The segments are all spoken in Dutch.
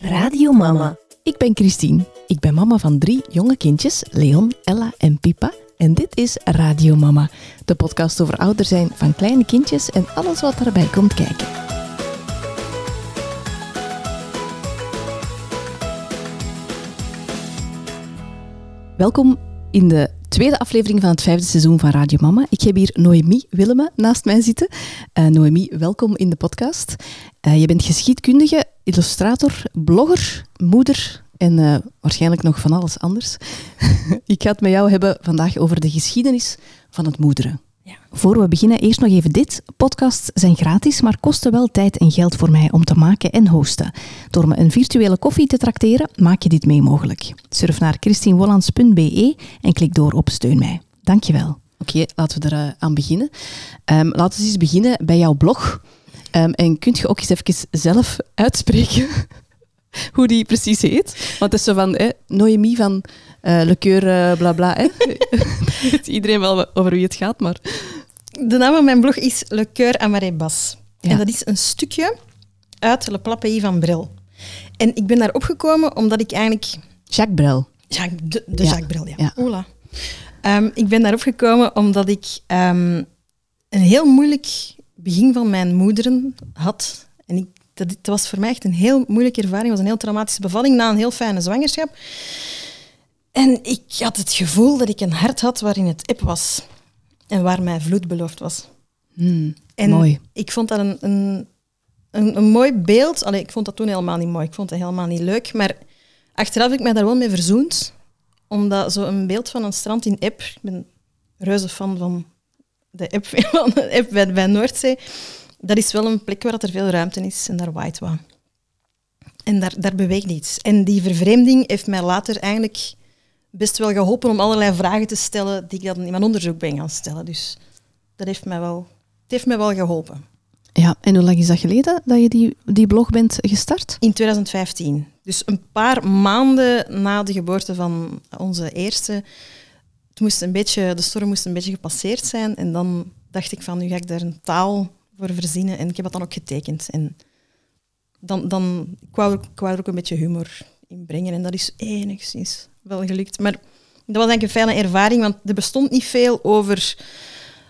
Radio Mama. Ik ben Christine. Ik ben mama van drie jonge kindjes, Leon, Ella en Pipa. En dit is Radio Mama, de podcast over ouder zijn van kleine kindjes en alles wat daarbij komt kijken. Welkom in de tweede aflevering van het vijfde seizoen van Radio Mama. Ik heb hier Noemi Willemme naast mij zitten. Uh, Noemi, welkom in de podcast. Uh, je bent geschiedkundige, illustrator, blogger, moeder en uh, waarschijnlijk nog van alles anders. ik ga het met jou hebben vandaag over de geschiedenis van het moederen. Ja. Voor we beginnen, eerst nog even dit. Podcasts zijn gratis, maar kosten wel tijd en geld voor mij om te maken en hosten. Door me een virtuele koffie te trakteren, maak je dit mee mogelijk. Surf naar christienwollands.be en klik door op Steun mij. Dankjewel. Oké, laten we eraan aan beginnen. Um, laten we eens beginnen bij jouw blog. Um, en kunt je ook eens even zelf uitspreken hoe die precies heet? Want het is zo van hè, Noemi van uh, Le Coeur uh, bla bla. Hè? weet iedereen wel over wie het gaat, maar... De naam van mijn blog is Le Coeur Amaré Bas. Ja. En dat is een stukje uit Le Plat Pays van Bril. En ik ben daar opgekomen omdat ik eigenlijk... Jacques Brel. Jacques, de, de ja. Jacques Brel, ja. ja. Ola. Um, ik ben daarop gekomen omdat ik um, een heel moeilijk begin van mijn moederen had. En ik, dat, dat was voor mij echt een heel moeilijke ervaring. Het was een heel traumatische bevalling na een heel fijne zwangerschap. En ik had het gevoel dat ik een hart had waarin het eb was. En waar mij vloed beloofd was. Hmm, en mooi. ik vond dat een, een, een, een mooi beeld. Allee, ik vond dat toen helemaal niet mooi. Ik vond het helemaal niet leuk. Maar achteraf heb ik mij daar wel mee verzoend. Omdat zo'n beeld van een strand in Eb... Ik ben reuze fan van de Eb, van de bij Noordzee. Dat is wel een plek waar er veel ruimte is. En daar waait wat. En daar, daar beweegt iets. En die vervreemding heeft mij later eigenlijk best wel geholpen om allerlei vragen te stellen die ik dan in mijn onderzoek ben gaan stellen. Dus dat heeft mij wel, het heeft mij wel geholpen. Ja, en hoe lang is dat geleden dat je die, die blog bent gestart? In 2015. Dus een paar maanden na de geboorte van onze eerste. Het moest een beetje, de storm moest een beetje gepasseerd zijn. En dan dacht ik van, nu ga ik daar een taal voor verzinnen. En ik heb dat dan ook getekend. En dan, dan, ik, wou, ik wou er ook een beetje humor in brengen. En dat is enigszins wel gelukt. Maar dat was eigenlijk een fijne ervaring, want er bestond niet veel over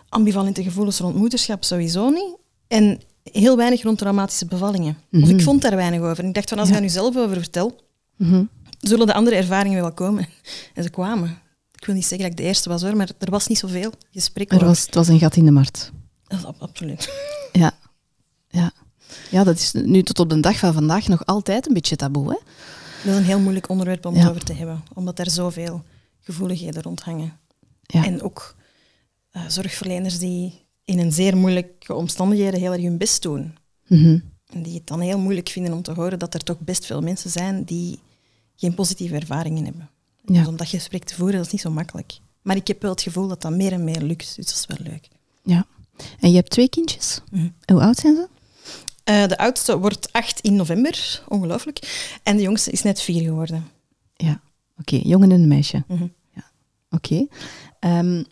ambivalente gevoelens rond moederschap, sowieso niet. En heel weinig rond traumatische bevallingen. Mm Of ik vond daar weinig over. En ik dacht van, als ja. ik daar nu zelf over vertel, mhm. zullen de andere ervaringen wel komen. En ze kwamen. Ik wil niet zeggen dat ik de eerste was hoor, maar er was niet zoveel gesprek er was, Het was een gat in de markt. Dat absoluut. Ja. ja. Ja, dat is nu tot op de dag van vandaag nog altijd een beetje taboe, hè? Dat is een heel moeilijk onderwerp om het over te hebben, omdat er zoveel gevoeligheden rondhangen. Ja. En ook uh, zorgverleners die in een zeer moeilijke omstandigheden heel erg hun best doen. Mm En die het dan heel moeilijk vinden om te horen dat er toch best veel mensen zijn die geen positieve ervaringen hebben. Ja. Dus om dat gesprek te voeren, dat is niet zo makkelijk. Maar ik heb wel het gevoel dat dat meer en meer lukt, dus dat is wel leuk. Ja. En je hebt twee kindjes. Mm Hoe oud zijn ze? Uh, de oudste wordt acht in november, ongelooflijk. En de jongste is net vier geworden. Ja, oké. Okay. Jongen en een meisje. Mm -hmm. ja. Oké. Okay. Um,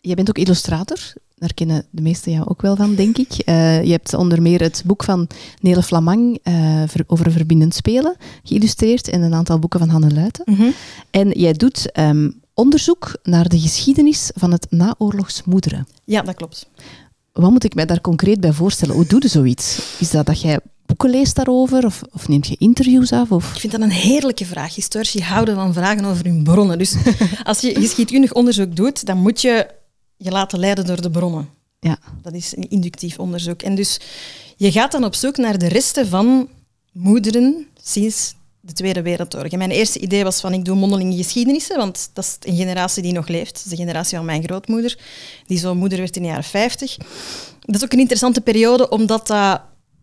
jij bent ook illustrator. Daar kennen de meesten jou ook wel van, denk ik. Uh, je hebt onder meer het boek van Nele Flamang uh, over verbindend spelen geïllustreerd en een aantal boeken van Hanne Luiten. Mm -hmm. En jij doet um, onderzoek naar de geschiedenis van het naoorlogs moederen. Ja, dat klopt. Wat moet ik mij daar concreet bij voorstellen? Hoe doe je zoiets? Is dat dat jij boeken leest daarover of, of neemt je interviews af? Of? Ik vind dat een heerlijke vraag. Historici houden van vragen over hun bronnen. Dus als je geschiedkundig onderzoek doet, dan moet je je laten leiden door de bronnen. Ja. Dat is een inductief onderzoek. En dus je gaat dan op zoek naar de resten van moederen sinds de Tweede Wereldoorlog. En mijn eerste idee was van ik doe mondelinge geschiedenissen, want dat is een generatie die nog leeft. Dat is de generatie van mijn grootmoeder, die zo moeder werd in de jaren 50. Dat is ook een interessante periode, omdat dat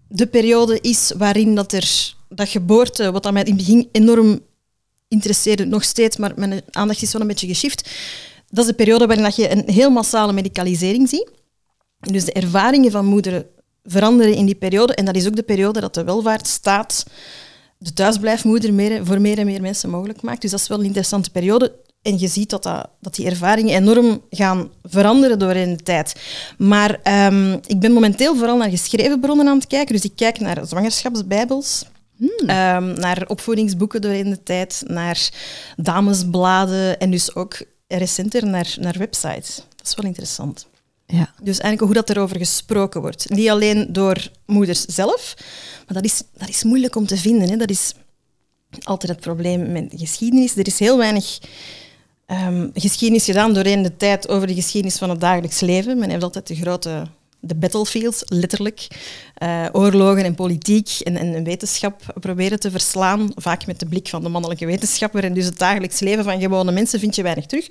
de periode is waarin dat er dat geboorte, wat dat mij in het begin enorm interesseerde, nog steeds, maar mijn aandacht is wel een beetje geshift. Dat is de periode waarin dat je een heel massale medicalisering ziet. Dus de ervaringen van moederen veranderen in die periode. En dat is ook de periode dat de welvaartsstaat de thuisblijfmoeder meer, voor meer en meer mensen mogelijk maakt. Dus dat is wel een interessante periode. En je ziet dat, dat, dat die ervaringen enorm gaan veranderen door in de tijd. Maar um, ik ben momenteel vooral naar geschreven bronnen aan het kijken. Dus ik kijk naar zwangerschapsbijbels. Ehm, naar opvoedingsboeken doorheen de tijd, naar damesbladen en dus ook recenter naar, naar websites. Dat is wel interessant. Ja. Dus eigenlijk hoe dat erover gesproken wordt. Niet alleen door moeders zelf, maar dat is, dat is moeilijk om te vinden. Hè. Dat is altijd het probleem met geschiedenis. Er is heel weinig ehm, geschiedenis gedaan doorheen de tijd over de geschiedenis van het dagelijks leven. Men heeft altijd de grote de battlefields, letterlijk. Uh, oorlogen en politiek en, en, wetenschap proberen te verslaan. Vaak met de blik van de mannelijke wetenschapper. En dus het dagelijks leven van gewone mensen vind je weinig terug.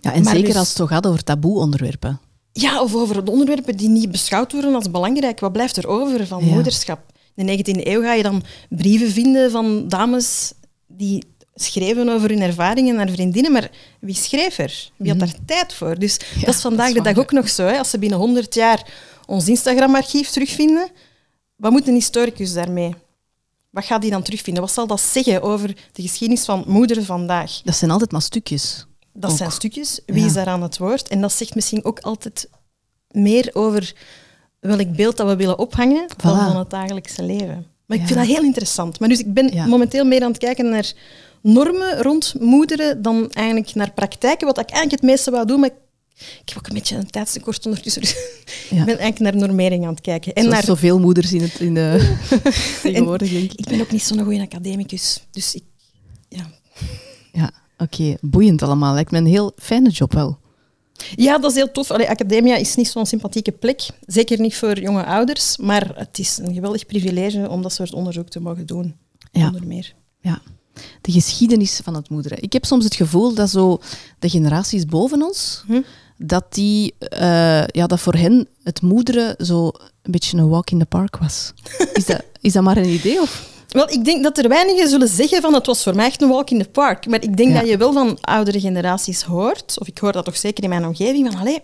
Ja, en zeker dus, als het toch gaat over taboe-onderwerpen. Ja, of over onderwerpen die niet beschouwd worden als belangrijk. Wat blijft er over van moederschap? In de 19e eeuw ga je dan brieven vinden van dames die schreven over hun ervaringen naar vriendinnen, maar wie schreef er? Wie had mhm. daar tijd voor? Dus dat is vandaag de dag ook nog zo. Hè. Als ze binnen 100 jaar ons Instagram-archief terugvinden, wat moet een historicus daarmee? Wat gaat hij dan terugvinden? Wat zal dat zeggen over de geschiedenis van moederen vandaag? Dat zijn altijd maar stukjes. Dat zijn stukjes. Wie is daar aan het woord? En dat zegt misschien ook altijd meer over welk beeld dat we willen ophangen dan van het dagelijkse leven. Maar ik vind dat heel interessant. Maar dus ik ben momenteel meer aan het kijken naar normen rond moederen dan eigenlijk naar praktijken, wat ik eigenlijk het meeste wou doen, maar ik heb ook een beetje een tijdstekort ondertussen. Dus ja. ik ben eigenlijk naar normering aan het kijken. En naar zoveel moeders in het in de tegenwoordig, denk ik. Ik ben ook niet zo'n goede academicus. Dus ik... Ja. Ja, oké. Boeiend allemaal. Lijkt me een heel fijne job wel. Ja, dat is heel tof. Allee, academia is niet zo'n sympathieke plek. Zeker niet voor jonge ouders. Maar het is een geweldig privilege om dat soort onderzoek te mogen doen. Ja. Onder meer. Ja de geschiedenis van het moederen. Ik heb soms het gevoel dat zo de generaties boven ons, hm? dat, die, uh, ja, dat voor hen het moederen zo een beetje een walk in the park was. Is dat, is dat maar een idee? Of? Wel, ik denk dat er weinigen zullen zeggen van het was voor mij echt een walk in the park. Maar ik denk dat je wel van oudere generaties hoort, of ik hoor dat toch zeker in mijn omgeving, van allee,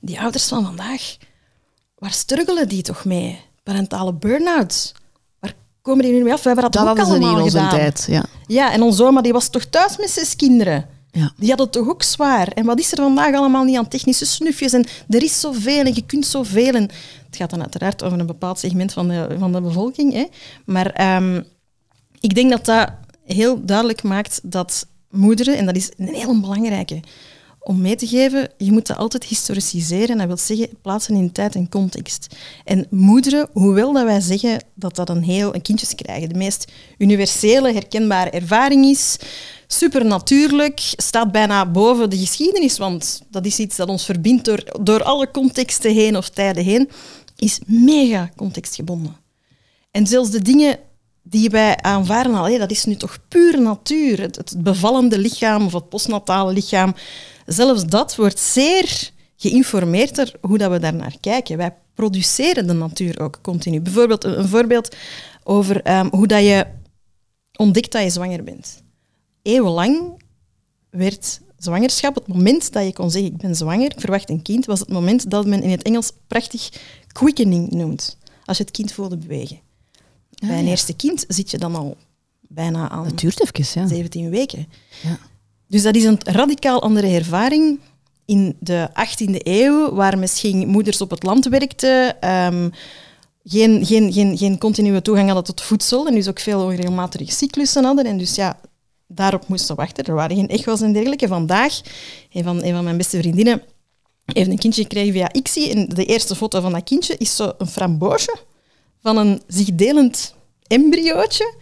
die ouders van vandaag, waar struggelen die toch mee? Parentale burn-outs komen die nu mee af? We hebben dat, dat ook allemaal in onze gedaan. tijd, ja. Ja, en onze oma die was toch thuis met zes kinderen. Ja. Die hadden het toch ook zwaar. En wat is er vandaag allemaal niet aan technische snufjes? En er is zoveel en je kunt zoveel. En het gaat dan uiteraard over een bepaald segment van de, van de bevolking. Hè. Maar ehm, ik denk dat dat heel duidelijk maakt dat moederen, en dat is een heel belangrijke, om mee te geven, je moet dat altijd historiciseren. Dat wil zeggen, plaatsen in tijd en context. En moederen, hoewel dat wij zeggen dat dat een heel... Een kindjes krijgen de meest universele, herkenbare ervaring is, supernatuurlijk, staat bijna boven de geschiedenis, want dat is iets dat ons verbindt door, door alle contexten heen of tijden heen, is mega contextgebonden. En zelfs de dingen die wij aanvaarden, al, dat is nu toch puur natuur. Het, bevallende lichaam of het postnatale lichaam, zelfs dat wordt zeer geïnformeerd er hoe dat we daar naar kijken. Wij produceren de natuur ook continu. Bijvoorbeeld een, voorbeeld over ehm, hoe dat je ontdekt dat je zwanger bent. Eeuwenlang werd zwangerschap, het moment dat je kon zeggen ik ben zwanger, ik verwacht een kind, was het moment dat men in het Engels prachtig quickening noemt. Als je het kind voelde bewegen. Ah, Bij een eerste kind zit je dan al bijna aan het duurt even, ja. 17 weken. Ja. Dus dat is een radicaal andere ervaring in de 18e eeuw, waar misschien moeders op het land werkten, um, geen, geen, geen, geen continue toegang hadden tot voedsel en dus ook veel onregelmatige cyclussen hadden. En dus ja, daarop moesten wachten. Er waren geen echo's en dergelijke. Vandaag, een van, een van mijn beste vriendinnen heeft een kindje gekregen via ICSI en de eerste foto van dat kindje is zo een framboosje van een zich delend embryootje.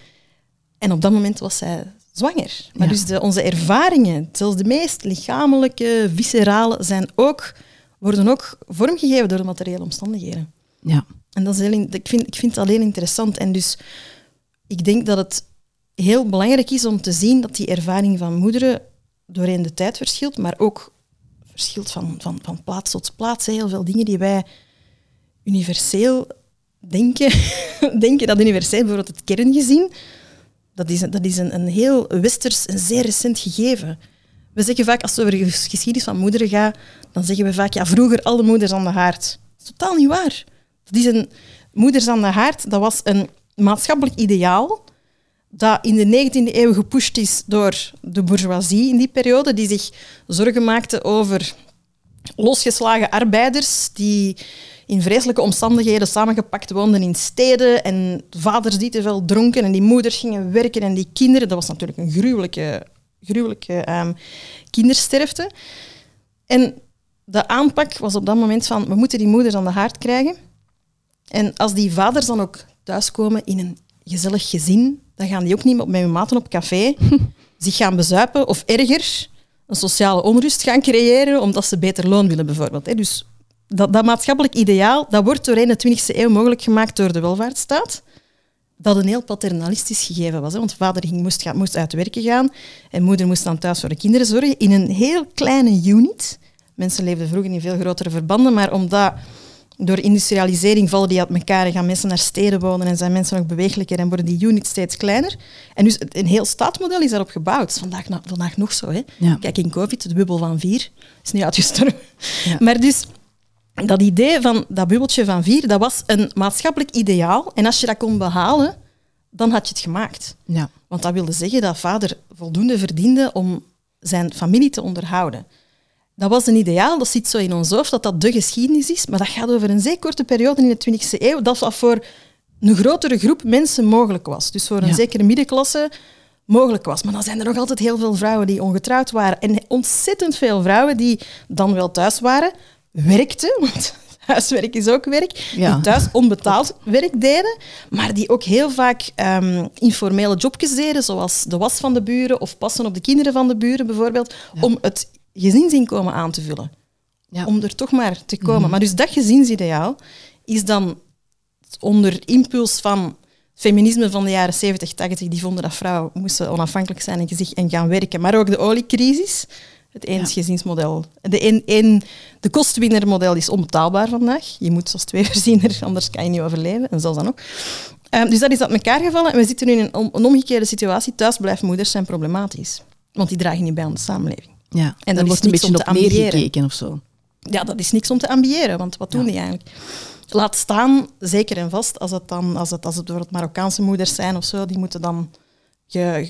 En op dat moment was zij zwanger. Maar dus de, onze ervaringen, zelfs de meest lichamelijke, viscerale, zijn ook, worden ook vormgegeven door de materiële omstandigheden. Ja. En dat is heel, ik, vind, ik vind het alleen interessant. En dus ik denk dat het heel belangrijk is om te zien dat die ervaring van moederen doorheen de tijd verschilt, maar ook verschilt van, van, van plaats tot plaats. Heel veel dingen die wij universeel denken, denken dat universeel, bijvoorbeeld het kerngezin, dat is, dat is een, een heel westers en zeer recent gegeven. We zeggen vaak, als het over de geschiedenis van moederen gaat, dan zeggen we vaak, ja, vroeger alle moeders aan de haard. Dat is totaal niet waar. Dat is een, moeders aan de haard, dat was een maatschappelijk ideaal dat in de 19e eeuw gepusht is door de bourgeoisie in die periode, die zich zorgen maakte over losgeslagen arbeiders die in vreselijke omstandigheden samengepakt woonden in steden en vaders die te veel dronken en die moeders gingen werken en die kinderen, dat was natuurlijk een gruwelijke, gruwelijke ehm, kindersterfte. En de aanpak was op dat moment van, we moeten die moeders aan de haard krijgen. En als die vaders dan ook thuiskomen in een gezellig gezin, dan gaan die ook niet met hun maten op café zich gaan bezuipen of erger, een sociale onrust gaan creëren omdat ze beter loon willen bijvoorbeeld. Dus dat, dat maatschappelijk ideaal dat wordt de 20e eeuw mogelijk gemaakt door de welvaartsstaat dat een heel paternalistisch gegeven was. Hè? Want vader ging, moest, gaan, moest uit werken gaan en moeder moest dan thuis voor de kinderen zorgen in een heel kleine unit. Mensen leefden vroeger in veel grotere verbanden, maar omdat door industrialisering vallen die uit elkaar en gaan mensen naar steden wonen en zijn mensen nog bewegelijker en worden die units steeds kleiner. En dus een heel staatsmodel is daarop gebouwd. Vandaag, vandaag nog zo. Hè? Kijk, in COVID, de bubbel van vier is nu uitgestorven. Ja. Maar dus dat idee van dat bubbeltje van vier, dat was een maatschappelijk ideaal. En als je dat kon behalen, dan had je het gemaakt. Ja. Want dat wilde zeggen dat vader voldoende verdiende om zijn familie te onderhouden. Dat was een ideaal, dat zit zo in ons hoofd, dat dat de geschiedenis is, maar dat gaat over een zeer korte periode in de 20e eeuw, dat wat voor een grotere groep mensen mogelijk was. Dus voor een zekere middenklasse mogelijk was. Maar dan zijn er nog altijd heel veel vrouwen die ongetrouwd waren en ontzettend veel vrouwen die dan wel thuis waren, werkten, want huiswerk is ook werk, die thuis onbetaald werk deden, maar die ook heel vaak um, informele jobjes deden, zoals de was van de buren of passen op de kinderen van de buren bijvoorbeeld, om het gezinsinkomen aan te vullen. Ja. Om er toch maar te komen. Mhm. Maar dus dat gezinsideaal is dan onder impuls van feminisme van de jaren 70, 80, die vonden dat vrouwen moesten onafhankelijk zijn en, en gaan werken. Maar ook de oliecrisis, het eensgezinsmodel. De, een, een, de kostwinnermodel is onbetaalbaar vandaag. Je moet als tweeverdiener, anders kan je niet overleven. En zelfs dan ook. Um, dus dat is uit elkaar gevallen. En we zitten nu in een, een omgekeerde situatie. Thuisblijfmoeders zijn problematisch. Want die dragen niet bij aan de samenleving. Ja, en dat wordt een beetje op neergekeken of zo. Ja, dat is niks om te ambiëren. Want wat doen die eigenlijk? Laat staan, zeker en vast, als het, dan, als het, als het bijvoorbeeld Marokkaanse moeders zijn of zo, die moeten dan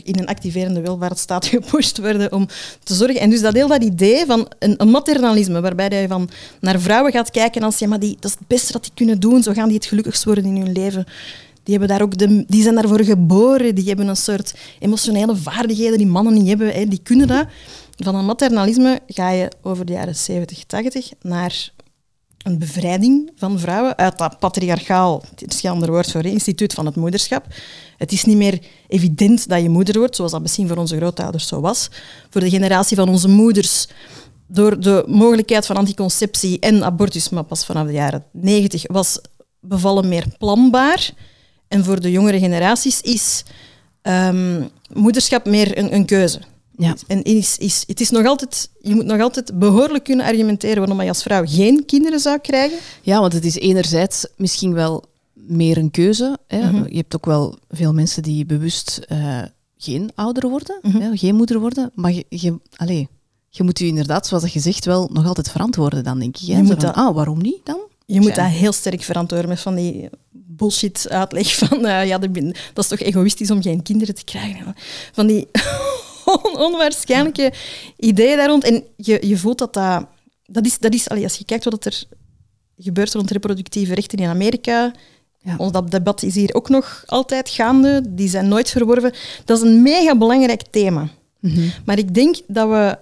in een activerende welvaartsstaat gepusht worden om te zorgen. En dus dat heel dat idee van een, een maternalisme, waarbij je van naar vrouwen gaat kijken als ja, maar die, dat is het beste dat die kunnen doen, zo gaan die het gelukkigst worden in hun leven. Die, hebben daar ook de, die zijn daarvoor geboren, die hebben een soort emotionele vaardigheden die mannen niet hebben, hè, die kunnen dat. Van een maternalisme ga je over de jaren 70, 80 naar een bevrijding van vrouwen uit dat patriarchaal, het is geen ander woord voor, instituut van het moederschap. Het is niet meer evident dat je moeder wordt, zoals dat misschien voor onze grootouders zo was. Voor de generatie van onze moeders, door de mogelijkheid van anticonceptie en abortus, maar pas vanaf de jaren 90, was bevallen meer planbaar. En voor de jongere generaties is um, moederschap meer een, een keuze. Ja. En is, is, het is nog altijd, je moet nog altijd behoorlijk kunnen argumenteren waarom je als vrouw geen kinderen zou krijgen. Ja, want het is enerzijds misschien wel meer een keuze. Hè. Mhm. Je hebt ook wel veel mensen die bewust uh, geen ouder worden, mhm. hè, geen moeder worden. Maar je, je, allez, je moet je inderdaad, zoals je zegt, wel nog altijd verantwoorden dan, denk ik. Hè? Je moet dat, ah, waarom niet dan? Je moet dat heel sterk verantwoorden met van die bullshit uitleg van uh, ja, dat is toch egoïstisch om geen kinderen te krijgen. Van die onwaarschijnlijke ideeën daar rond. En je, je voelt dat dat... Dat is, dat is allee, als je kijkt wat er gebeurt rond reproductieve rechten in Amerika, ja. Ons dat debat is hier ook nog altijd gaande. Die zijn nooit verworven. Dat is een mega belangrijk thema. Mhm. Maar ik denk dat we,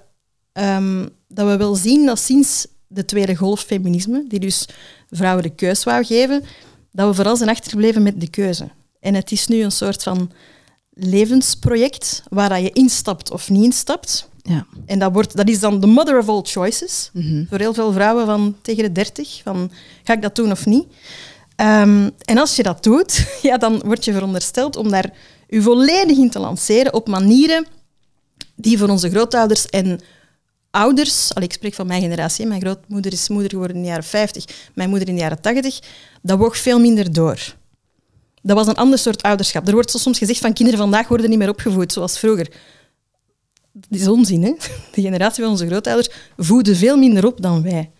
um, dat we wel zien dat sinds de tweede golf feminisme, die dus vrouwen de keus wou geven, dat we vooral zijn achtergebleven met de keuze. En het is nu een soort van levensproject waar je instapt of niet instapt. Ja. En dat, wordt, dat is dan de mother of all choices. Mhm. Voor heel veel vrouwen van tegen de dertig. Van, ga ik dat doen of niet? Um, en als je dat doet, ja, dan word je verondersteld om daar je volledig in te lanceren op manieren die voor onze grootouders en ouders, al ik spreek van mijn generatie, mijn grootmoeder is moeder geworden in de jaren 50, mijn moeder in de jaren 80, dat woog veel minder door. Dat was een ander soort ouderschap. Er wordt soms gezegd van kinderen vandaag worden niet meer opgevoed zoals vroeger. Dat is onzin, hè? De generatie van onze grootouders voeden veel minder op dan wij.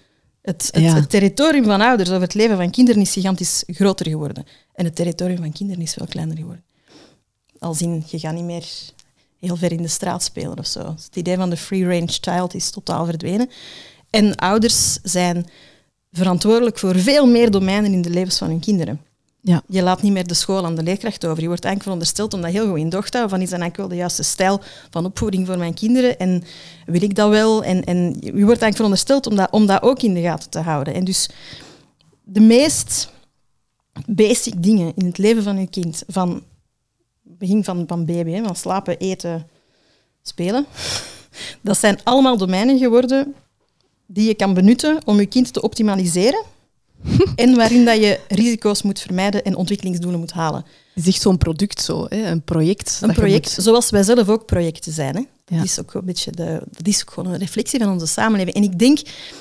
Het, het, territorium van ouders over het leven van kinderen is gigantisch groter geworden. En het territorium van kinderen is veel kleiner geworden. Als in, je gaat niet meer heel ver in de straat spelen of zo. Het idee van de free-range child is totaal verdwenen. En ouders zijn verantwoordelijk voor veel meer domeinen in de levens van hun kinderen. Ja. Je laat niet meer de school aan de leerkracht over. Je wordt eigenlijk verondersteld om dat heel goed in docht te houden. Van is dat eigenlijk wel de juiste stijl van opvoeding voor mijn kinderen? En wil ik dat wel? En, en je wordt eigenlijk verondersteld om dat, om dat ook in de gaten te houden. En dus de meest basic dingen in het leven van je kind, van begin van, van baby, van slapen, eten, spelen, dat zijn allemaal domeinen geworden die je kan benutten om je kind te optimaliseren en waarin dat je risico's moet vermijden en ontwikkelingsdoelen moet halen. Het is echt zo'n product zo, hè? een project. Een project, moet- zoals wij zelf ook projecten zijn. Hè. Ja. Dat, is ook een beetje de, dat is ook gewoon een reflectie van onze samenleving. En ik denk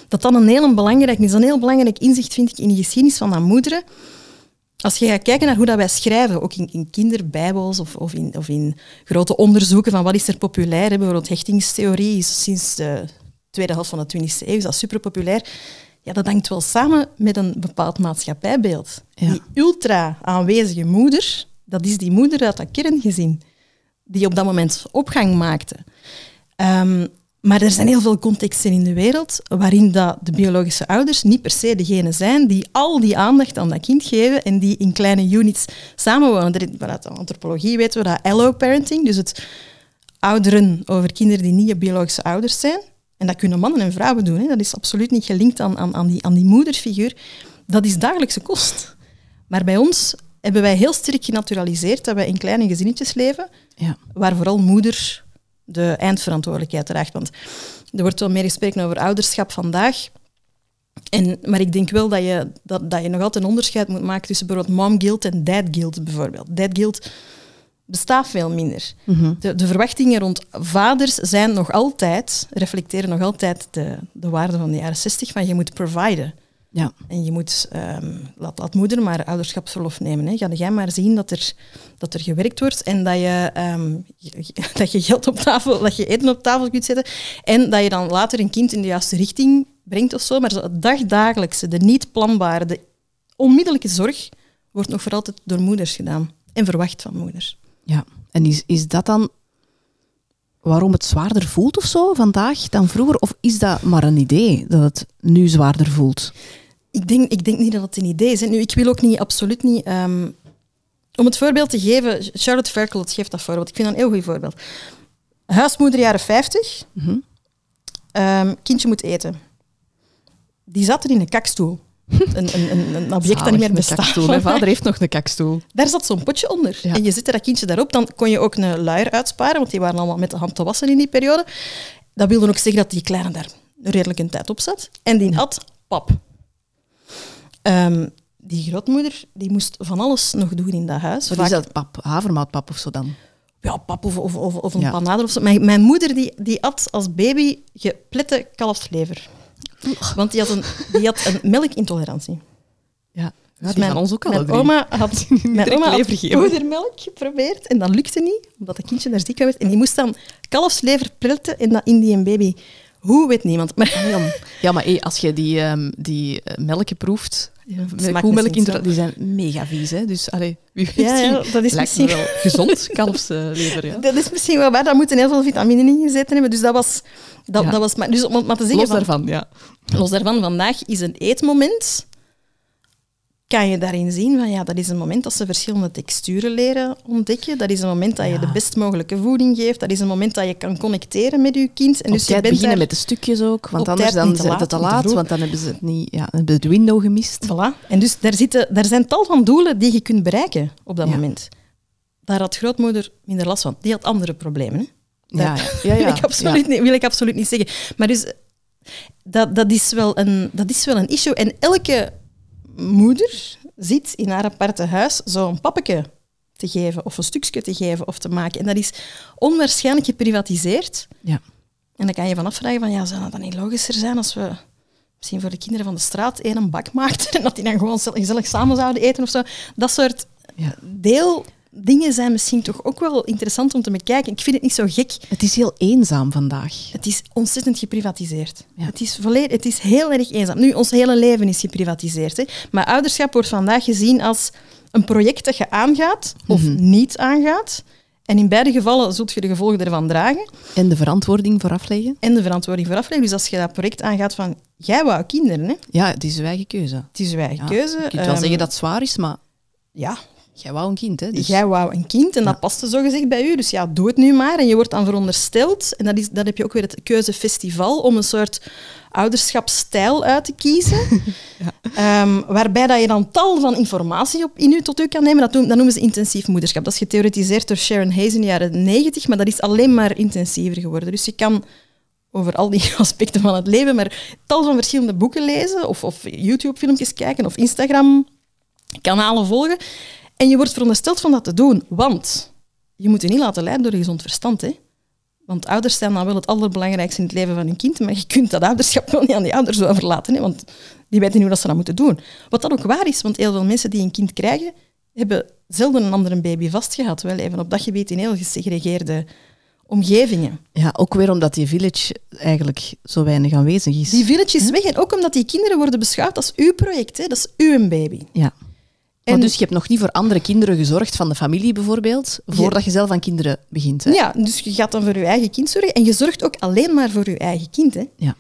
dat dat een heel belangrijk is. Een heel belangrijk inzicht vind ik in de geschiedenis van dat moederen. Als je gaat kijken naar hoe dat wij schrijven, ook in, in kinderbijbels of, of, in, of in grote onderzoeken van wat is er populair, hè, bijvoorbeeld hechtingstheorie is sinds de tweede helft van de 20e eeuw is dat super populair. Ja, dat hangt wel samen met een bepaald maatschappijbeeld. Ja. Die ultra aanwezige moeder, dat is die moeder uit dat kerngezin die op dat moment opgang maakte. Ehm, maar er zijn heel veel contexten in de wereld waarin dat de biologische ouders niet per se degene zijn die al die aandacht aan dat kind geven en die in kleine units samenwonen. Vanuit de antropologie weten we dat allo-parenting, dus het ouderen over kinderen die niet je biologische ouders zijn, en dat kunnen mannen en vrouwen doen, hè, dat is absoluut niet gelinkt aan, aan, aan, die, aan die moederfiguur, dat is dagelijkse kost. Maar bij ons hebben wij heel sterk genaturaliseerd dat wij in kleine gezinnetjes leven, Ja. waar vooral moeder de eindverantwoordelijkheid draagt. Want er wordt wel meer gesproken over ouderschap vandaag. En, maar ik denk wel dat je, dat, dat je nog altijd een onderscheid moet maken tussen bijvoorbeeld mom guilt en dad guilt bijvoorbeeld. Dad guilt bestaat veel minder. Mhm. De, de verwachtingen rond vaders zijn nog altijd, reflecteren nog altijd de, de waarde van de jaren 60 van je moet providen. Ja. En je moet, ehm, laat, laat moeder maar ouderschapsverlof nemen. Hè. Ga jij maar zien dat er, dat er gewerkt wordt en dat je, ehm, je- dat je geld op tafel, dat je eten op tafel kunt zetten. En dat je dan later een kind in de juiste richting brengt of zo. Maar zo het dagdagelijkse, de niet planbare, de onmiddellijke zorg wordt nog voor altijd door moeders gedaan. En verwacht van moeders. Ja, en is, is dat dan waarom het zwaarder voelt of zo vandaag dan vroeger? Of is dat maar een idee dat het nu zwaarder voelt? Ik denk, ik denk niet dat het een idee is. Nu, ik wil ook niet, absoluut niet... ehm, om het voorbeeld te geven, Charlotte Verkelot geeft dat voorbeeld. Ik vind dat een heel goed voorbeeld. Huismoeder jaren 50, Mhm. ehm, kindje moet eten. Die zat er in een kakstoel. Een, een, een, object dat niet meer bestaat. Mijn vader heeft nog een kakstoel. Daar zat zo'n potje onder. Ja. En je zette dat kindje daarop, dan kon je ook een luier uitsparen, want die waren allemaal met de hand te wassen in die periode. Dat wilde ook zeggen dat die kleine daar redelijk een tijd op zat. En die had pap. Ehm, die grootmoeder die moest van alles nog doen in dat huis. Wat Vaak- is dat? Pap, havermoutpap of zo dan? Ja, pap of, of, of, of een Ja. panade of zo. Mijn, mijn moeder die, die at als baby geplette kalfslever. Want die had een, die had een melkintolerantie. Ja, Dus die van ons ook alle mijn oma had, mijn oma had poedermelk geprobeerd en dat lukte niet, omdat het kindje daar ziek werd. En die moest dan kalfslever pletten en dat in die een baby. Hoe, weet niemand. Maar Ja, ja maar hey, als je die, ehm, die eh, melken proeft, Ja, koemelk, zo. die zijn mega vies. Hè? Dus allee, wie weet, Ja, ja, dat is misschien- wel gezond, kalfslever. Ja. dat is misschien wel waar, daar moeten heel veel vitamine in gezeten hebben. Dus dat was... Dat, dat was maar, dus om maar te zeggen... Los van- daarvan, ja. Los daarvan, vandaag is een eetmoment. Kan je daarin zien van ja, dat is een moment dat ze verschillende texturen leren ontdekken. Dat is een moment dat je Ja. de best mogelijke voeding geeft. Dat is een moment dat je kan connecteren met je kind. En Op dus je bent beginnen met de stukjes ook, want anders dan is het te laat, want dan hebben ze het niet, ja, hebben de window gemist. Voilà. En dus daar, zitten, daar zijn tal van doelen die je kunt bereiken op dat Ja. moment. Daar had grootmoeder minder last van. Die had andere problemen. Hè? Ja, ja, ja, wil, ik absoluut niet, wil ik absoluut niet zeggen. Maar dus, dat, dat, is wel een, dat is wel een issue. En elke moeder zit in haar aparte huis zo'n pappetje te geven, of een stukje te geven of te maken. En dat is onwaarschijnlijk geprivatiseerd. Ja. En dan kan je van afvragen van, ja, zou dat dan niet logischer zijn als we misschien voor de kinderen van de straat één een bak maakten en dat die dan gewoon gezellig samen zouden eten of zo. Dat soort Ja. Deeldingen zijn misschien toch ook wel interessant om te bekijken. Ik vind het niet zo gek. Het is heel eenzaam vandaag. Het is ontzettend geprivatiseerd. Ja. Het, is volledig, het is heel erg eenzaam. Nu, ons hele leven is geprivatiseerd. Hè. Maar ouderschap wordt vandaag gezien als een project dat je aangaat of Mhm. niet aangaat. En in beide gevallen zult je de gevolgen ervan dragen. En de verantwoording voor afleggen? En de verantwoording voor afleggen. Dus als je dat project aangaat van, jij wou kinderen, hè? Ja, het is uw eigen keuze. Het is uw eigen Ja, keuze. Je kunt wel Ehm, zeggen dat het zwaar is, maar Ja, jij wou een kind, hè? Dus... jij wou een kind en dat paste zogezegd bij u. Dus ja, doe het nu maar. En je wordt dan verondersteld. En dat, is, dat heb je ook weer het keuzefestival om een soort ouderschapsstijl uit te kiezen. Ehm, waarbij dat je dan tal van informatie op, in u tot u kan nemen. Dat, noem- dat noemen ze intensief moederschap. Dat is getheoretiseerd door Sharon Hayes in de jaren 90, maar dat is alleen maar intensiever geworden. Dus je kan over al die aspecten van het leven, maar tal van verschillende boeken lezen, of, of YouTube-filmpjes kijken, of Instagram-kanalen volgen. En je wordt verondersteld van dat te doen, want je moet je niet laten leiden door je gezond verstand. Hè? Want ouders zijn dan wel het allerbelangrijkste in het leven van hun kind, maar je kunt dat ouderschap wel niet aan die ouders overlaten, hè? want die weten niet hoe dat ze dat moeten doen. Wat dat ook waar is, want heel veel mensen die een kind krijgen, hebben zelden een andere baby vastgehad. Wel even op dat gebied in heel gesegregeerde omgevingen. Ja, ook weer omdat die village eigenlijk zo weinig aanwezig is. Die village is weg en ook omdat die kinderen worden beschouwd als uw project. Hè? Dat is uw baby. Ja. Maar En- dus je hebt nog niet voor andere kinderen gezorgd van de familie bijvoorbeeld, voordat je zelf aan kinderen begint. Hè? Ja, dus je gaat dan voor je eigen kind zorgen en je zorgt ook alleen maar voor je eigen kind. Hè? Ja.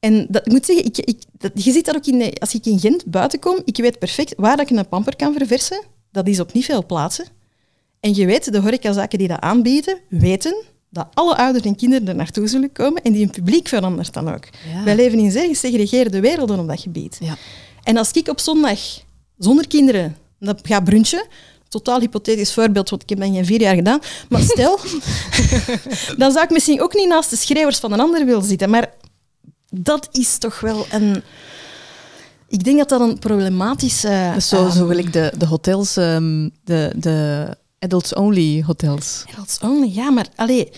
En dat, ik moet zeggen, ik, ik, dat, je ziet dat ook in, als ik in Gent buiten kom, ik weet perfect waar dat ik een pamper kan verversen. Dat is op niet veel plaatsen. En je weet, de horecazaken die dat aanbieden, weten dat alle ouders en kinderen er naartoe zullen komen en die hun publiek verandert dan ook. Ja. Wij leven in zeer gesegregeerde werelden op dat gebied. Ja. En als ik op zondag zonder kinderen dat ga brunchen, totaal hypothetisch voorbeeld, want ik heb dat geen vier jaar gedaan, maar stel, dan zou ik misschien ook niet naast de schreeuwers van een ander willen zitten. Maar dat is toch wel een... Ik denk dat dat een problematische... Zo, ehm, zo gelijk de, de hotels, ehm, de, de adults-only hotels. Adults only, ja, maar allee,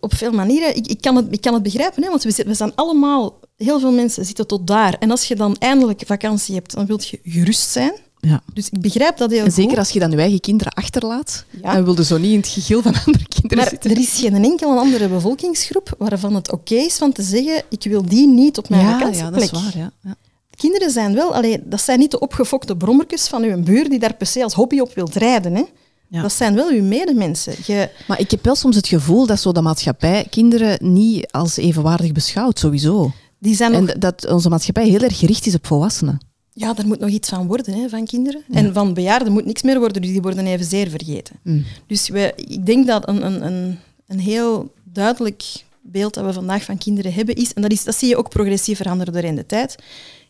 op veel manieren, ik, ik, kan, het, ik kan het begrijpen, hè, want we, zitten- we zijn allemaal, heel veel mensen zitten tot daar. En als je dan eindelijk vakantie hebt, dan wil je gerust zijn. Ja. Dus ik begrijp dat heel En zeker goed. als je dan je eigen kinderen achterlaat, Ja. dan wilde zo niet in het gegil van andere kinderen Maar zitten. er is geen enkele andere bevolkingsgroep waarvan het oké is van te zeggen, ik wil die niet op mijn ja, ja, vakantieplek. dat is waar. Ja. Ja. Kinderen zijn wel, allee, dat zijn niet de opgefokte brommertjes van uw buur die daar per se als hobby op wilt rijden. Hè. Ja. Dat zijn wel uw medemensen. Je, Maar ik heb wel soms het gevoel dat zo de maatschappij kinderen niet als evenwaardig beschouwt, sowieso. die zijn nog En dat onze maatschappij heel erg gericht is op volwassenen. Ja, er moet nog iets van worden hè, van kinderen. En van bejaarden moet niks meer worden, dus die worden evenzeer vergeten. Mm. Dus we, ik denk dat een, een, een, een heel duidelijk beeld dat we vandaag van kinderen hebben is, en dat, is, dat zie je ook progressief veranderen doorheen de tijd.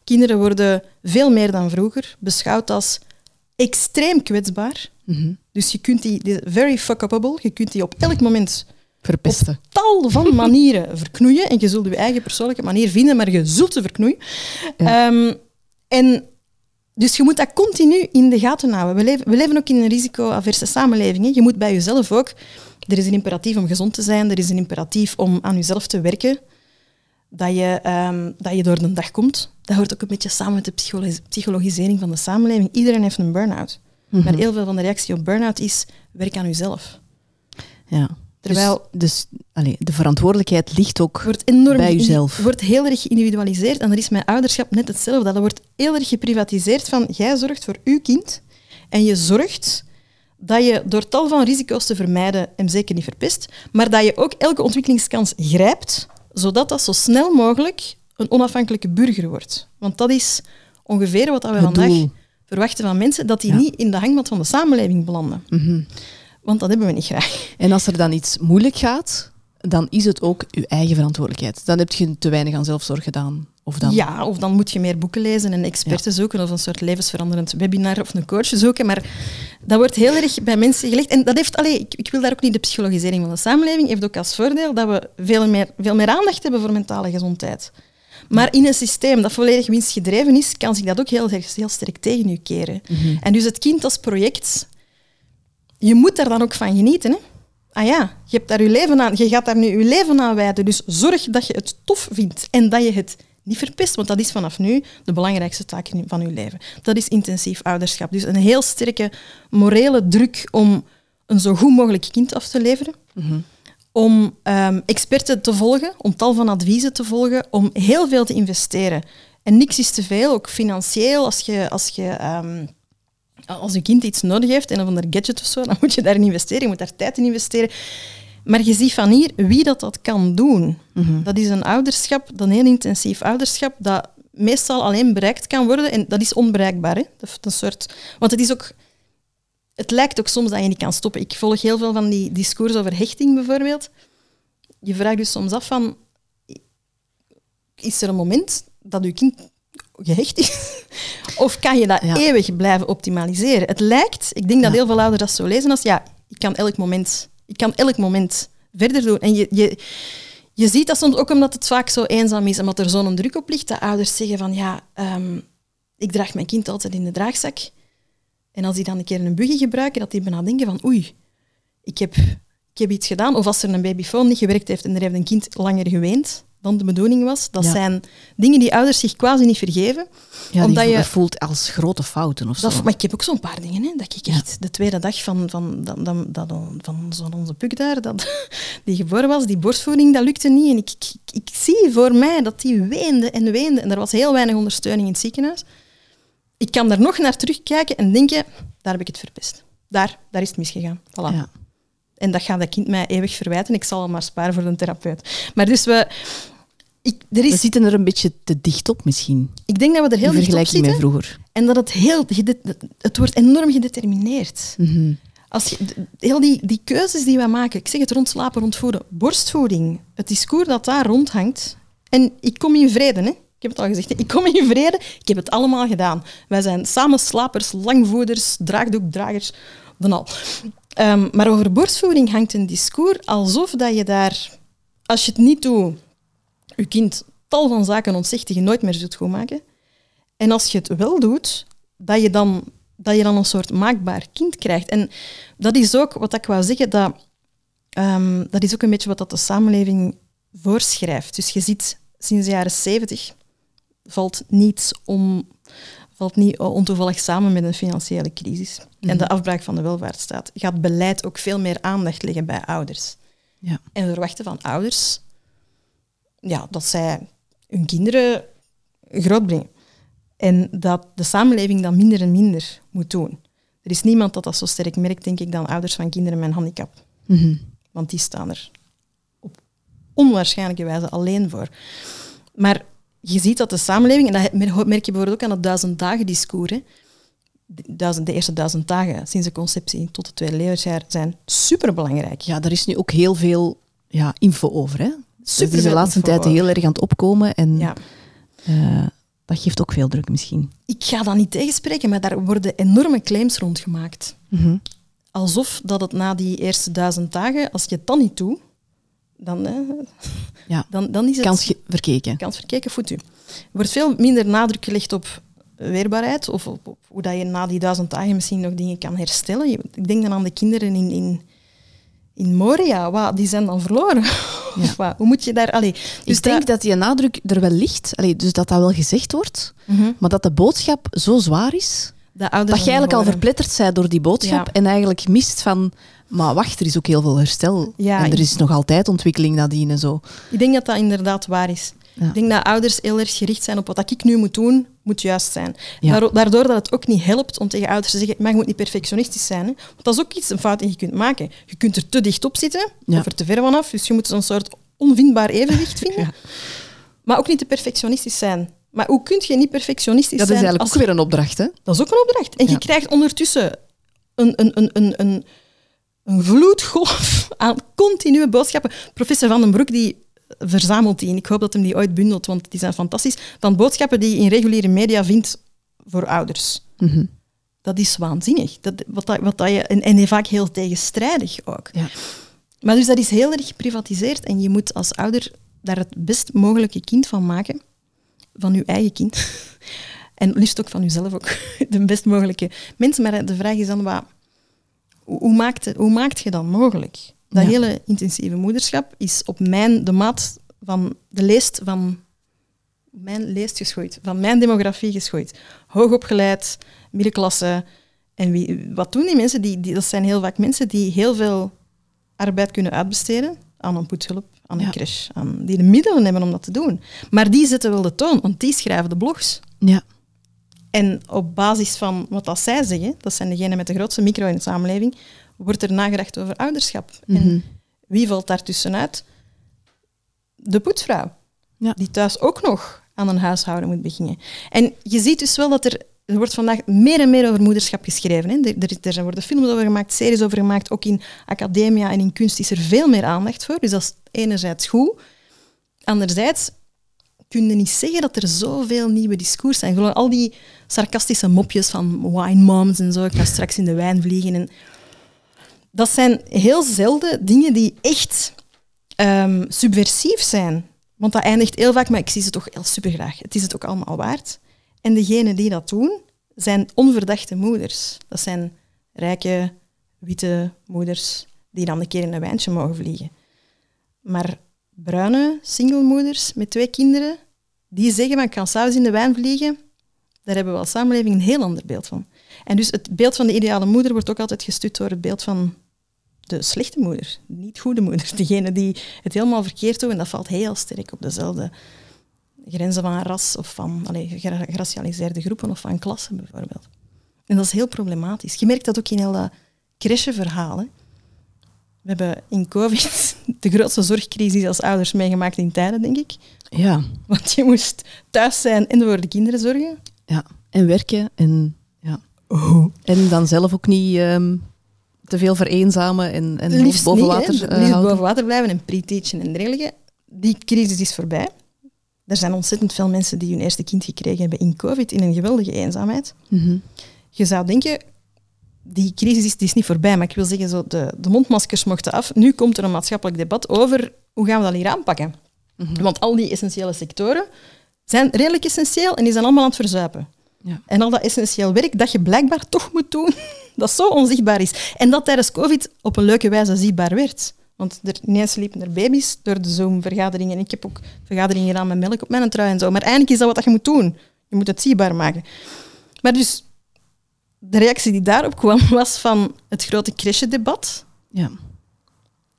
Kinderen worden veel meer dan vroeger beschouwd als extreem kwetsbaar. Mhm. Dus je kunt die, die very fuckable, je kunt die op elk moment Verpesten. tal van manieren verknoeien. En je zult je eigen persoonlijke manier vinden, maar je zult ze verknoeien. Ehm, en dus je moet dat continu in de gaten houden. We leven, we leven ook in een risicoaverse samenleving. Hè. Je moet bij jezelf ook... Er is een imperatief om gezond te zijn. Er is een imperatief om aan jezelf te werken. Dat je, ehm, dat je door de dag komt. Dat hoort ook een beetje samen met de psycholo- psychologisering van de samenleving. Iedereen heeft een burn-out. Mhm. Maar heel veel van de reactie op burn-out is... Werk aan jezelf. Ja. Terwijl- Dus, dus allee, de verantwoordelijkheid ligt ook wordt enorm bij jezelf. wordt heel erg geïndividualiseerd en dat is met ouderschap net hetzelfde. Dat wordt heel erg geprivatiseerd van jij zorgt voor uw kind en je zorgt dat je door tal van risico's te vermijden hem zeker niet verpest, maar dat je ook elke ontwikkelingskans grijpt, zodat dat zo snel mogelijk een onafhankelijke burger wordt. Want dat is ongeveer wat we Het vandaag doel. verwachten van mensen, dat die Ja. niet in de hangmat van de samenleving belanden. Mhm. Want dat hebben we niet graag. En als er dan iets moeilijk gaat, dan is het ook je eigen verantwoordelijkheid. Dan heb je te weinig aan zelfzorg gedaan. Of dan... Ja, of dan moet je meer boeken lezen en experten zoeken of een soort levensveranderend webinar of een coach zoeken. Maar dat wordt heel erg bij mensen gelegd. En dat heeft, allee, ik, ik wil daar ook niet de psychologisering van de samenleving, heeft ook als voordeel dat we veel meer, veel meer aandacht hebben voor mentale gezondheid. Maar in een systeem dat volledig winstgedreven is, kan zich dat ook heel, erg- heel sterk tegen u keren. En dus het kind als project, je moet daar dan ook van genieten. Hè? Ah ja, je, hebt daar je, leven aan, je gaat daar nu je leven aan wijden. Dus zorg dat je het tof vindt en dat je het niet verpest. Want dat is vanaf nu de belangrijkste taak van je leven. Dat is intensief ouderschap. Dus een heel sterke morele druk om een zo goed mogelijk kind af te leveren. Om ehm, experten te volgen, om tal van adviezen te volgen, om heel veel te investeren. En niks is te veel, ook financieel. Als je, als je ehm, Als je kind iets nodig heeft, een of ander gadget of zo, dan moet je daarin investeren, je moet daar tijd in investeren. Maar je ziet van hier wie dat, dat kan doen. Mhm. Dat is een ouderschap, een heel intensief ouderschap, dat meestal alleen bereikt kan worden. En dat is onbereikbaar. Hè? Dat een soort, want het is ook... Het lijkt ook soms dat je niet kan stoppen. Ik volg heel veel van die discours over hechting bijvoorbeeld. Je vraagt dus soms af van... Is er een moment dat je kind gehecht is? of kan je dat Ja. eeuwig blijven optimaliseren? Het lijkt, ik denk dat Ja. heel veel ouders dat zo lezen als ja, ik kan elk moment, ik kan elk moment verder doen. En je, je, je ziet dat soms ook omdat het vaak zo eenzaam is, omdat er zo'n druk op ligt, dat ouders zeggen van ja, ehm, ik draag mijn kind altijd in de draagzak. En als die dan een keer een buggy gebruiken, dat die bijna denken van oei, ik heb, ik heb iets gedaan. Of als er een babyfoon niet gewerkt heeft en er heeft een kind langer geweend dan de bedoeling was. Dat Ja. zijn dingen die ouders zich quasi niet vergeven. Ja, Omdat die je- voelt als grote fouten of zo. Dat, maar ik heb ook zo'n paar dingen, hè, dat ik echt de tweede dag van, van, van, van, van, van onze puk daar, dat, die geboren was, die borstvoeding, dat lukte niet. En ik, ik, ik zie voor mij dat die weende en weende. En er was heel weinig ondersteuning in het ziekenhuis. Ik kan daar nog naar terugkijken en denken, daar heb ik het verpest. Daar, daar is het misgegaan. Voilà. Ja. En dat gaat dat kind mij eeuwig verwijten. Ik zal hem maar sparen voor een therapeut. Maar dus we... Ik, er We is, zitten er een beetje te dicht op misschien. ik denk dat we er heel dicht op zitten. vroeger. En dat het heel... Het wordt enorm gedetermineerd. Mhm. Als je, heel die, die keuzes die wij maken, ik zeg het rond slapen, rond voeden, borstvoeding, het discours dat daar rondhangt. En ik kom in vrede, hè. ik heb het al gezegd, hè. ik kom in vrede, ik heb het allemaal gedaan. Wij zijn samen slapers, langvoeders, draagdoekdragers, van al. Ehm, maar over borstvoeding hangt een discours alsof dat je daar, als je het niet doet, je kind tal van zaken ontzegt die je nooit meer zult goedmaken. En als je het wel doet, dat je dan, dat je dan een soort maakbaar kind krijgt. En dat is ook wat ik wou zeggen, dat, ehm, dat is ook een beetje wat dat de samenleving voorschrijft. Dus je ziet sinds de jaren zeventig valt niets om, valt niet ontoevallig samen met een financiële crisis en de afbraak van de welvaartsstaat. Gaat beleid ook veel meer aandacht leggen bij ouders. Ja. En we verwachten van ouders ja, dat zij hun kinderen grootbrengen. En dat de samenleving dat minder en minder moet doen. Er is niemand dat dat zo sterk merkt, denk ik, dan ouders van kinderen met een handicap. Mhm. Want die staan er op onwaarschijnlijke wijze alleen voor. Maar je ziet dat de samenleving, en dat mer- merk je bijvoorbeeld ook aan het duizend dagen discours, hè. de, duizend, de eerste duizend dagen sinds de conceptie tot het tweede levensjaar zijn superbelangrijk. Ja, daar is nu ook heel veel ja, info over. Hè? Het is de laatste tijd over. heel erg aan het opkomen. En Ja. eh, dat geeft ook veel druk misschien. Ik ga dat niet tegenspreken, maar daar worden enorme claims rondgemaakt. Mhm. Alsof dat het na die eerste duizend dagen, als je het dan niet doet, dan, hè, Ja. dan, dan is het Kans verkeken. kans verkeken voet u. Er wordt veel minder nadruk gelegd op weerbaarheid of op, op hoe dat je na die duizend dagen misschien nog dingen kan herstellen. Ik denk dan aan de kinderen in, in, in Moria. Wat, die zijn dan verloren. Wat? Hoe moet je daar... Allee, dus ik denk dat- dat die nadruk er wel ligt, Allee, dus dat dat wel gezegd wordt, Mhm. maar dat de boodschap zo zwaar is, dat je eigenlijk al verpletterd bent door die boodschap Ja. en eigenlijk mist van, maar wacht, er is ook heel veel herstel. Ja, en er is nog altijd ontwikkeling nadien en zo. Ik denk dat dat inderdaad waar is. Ja. Ik denk dat ouders heel erg gericht zijn op wat ik nu moet doen, moet juist zijn. Ja. Daardoor dat het ook niet helpt om tegen ouders te zeggen, maar je moet niet perfectionistisch zijn. Hè? Want dat is ook iets, een fout die je kunt maken. Je kunt er te dicht op zitten, of er te ver vanaf. Dus je moet zo'n soort onvindbaar evenwicht vinden. Maar ook niet te perfectionistisch zijn. Maar hoe kun je niet perfectionistisch Dat is zijn? eigenlijk als- ook weer een opdracht, hè? Dat is ook een opdracht. En je krijgt ondertussen een, een, een, een, een, een vloedgolf aan continue boodschappen. Professor Van den Broek die verzamelt die, en ik hoop dat hem die ooit bundelt, want die zijn fantastisch, van boodschappen die je in reguliere media vindt voor ouders. Mhm. Dat is waanzinnig. Dat, wat dat, wat dat je, en, en vaak heel tegenstrijdig ook. Ja. Maar dus dat is heel erg geprivatiseerd en je moet als ouder daar het best mogelijke kind van maken. Van je eigen kind. En liefst ook van jezelf ook. De best mogelijke mens. Maar de vraag is dan, wat, hoe, maakt, hoe maakt je dat mogelijk? Dat Ja. hele intensieve moederschap is op mijn, de maat van de leest van mijn leest geschoeid, van mijn demografie geschoeid. Hoogopgeleid, middenklasse. En wie, wat doen die mensen? Die, die, dat zijn heel vaak mensen die heel veel arbeid kunnen uitbesteden aan een poetshulp, aan een Ja. crash, aan, die de middelen hebben om dat te doen. Maar die zetten wel de toon, want die schrijven de blogs. Ja. En op basis van wat dat zij zeggen, dat zijn degenen met de grootste micro in de samenleving, wordt er nagedacht over ouderschap. Mhm. En wie valt daar tussenuit? De poetsvrouw, Ja. die thuis ook nog aan een huishouden moet beginnen. En je ziet dus wel dat er, er wordt vandaag meer en meer over moederschap geschreven. Hè. Er, er, er worden films over gemaakt, series over gemaakt. Ook in academia en in kunst is er veel meer aandacht voor. Dus dat is enerzijds goed. Anderzijds kun je niet zeggen dat er zoveel nieuwe discours zijn. Gewoon al die sarcastische mopjes van wine moms en zo. Ik ga straks in de wijn vliegen. En dat zijn heel zelden dingen die echt ehm, subversief zijn. Want dat eindigt heel vaak, maar ik zie ze toch heel supergraag. Het is het ook allemaal waard. En degenen die dat doen, zijn onverdachte moeders. Dat zijn rijke, witte moeders die dan een keer in een wijntje mogen vliegen. Maar bruine singlemoeders met twee kinderen, die zeggen van ik kan s'avonds in de wijn vliegen, daar hebben we als samenleving een heel ander beeld van. En dus het beeld van de ideale moeder wordt ook altijd gestut door het beeld van de slechte moeder, de niet goede moeder. Degene die het helemaal verkeerd doet en dat valt heel sterk op dezelfde grenzen van ras of van allee, gra- geracialiseerde groepen of van klassen bijvoorbeeld. En dat is heel problematisch. Je merkt dat ook in heel dat crècheverhaal. We hebben in COVID de grootste zorgcrisis als ouders meegemaakt in tijden, denk ik. Ja. Want je moest thuis zijn en voor de kinderen zorgen. ja. En werken en, ja. en dan zelf ook niet ehm, te veel vereenzamen en, en Liefst boven niet, water eh, Liefst houden. boven water blijven en pre-teachen en dergelijke. Die crisis is voorbij. Er zijn ontzettend veel mensen die hun eerste kind gekregen hebben in COVID in een geweldige eenzaamheid. Mhm. Je zou denken, die crisis is, die is niet voorbij, maar ik wil zeggen, zo de, de mondmaskers mochten af. Nu komt er een maatschappelijk debat over hoe gaan we dat hier aanpakken. Mhm. Want al die essentiële sectoren zijn redelijk essentieel en die zijn allemaal aan het verzuipen. Ja. En al dat essentieel werk dat je blijkbaar toch moet doen, dat zo onzichtbaar is. En dat tijdens COVID op een leuke wijze zichtbaar werd. Want er, ineens liepen er baby's door de Zoom-vergaderingen. En ik heb ook vergaderingen gedaan met melk op mijn trui en zo. Maar eigenlijk is dat wat je moet doen. Je moet het zichtbaar maken. Maar dus, de reactie die daarop kwam, was van het grote crèche-debat. Ja.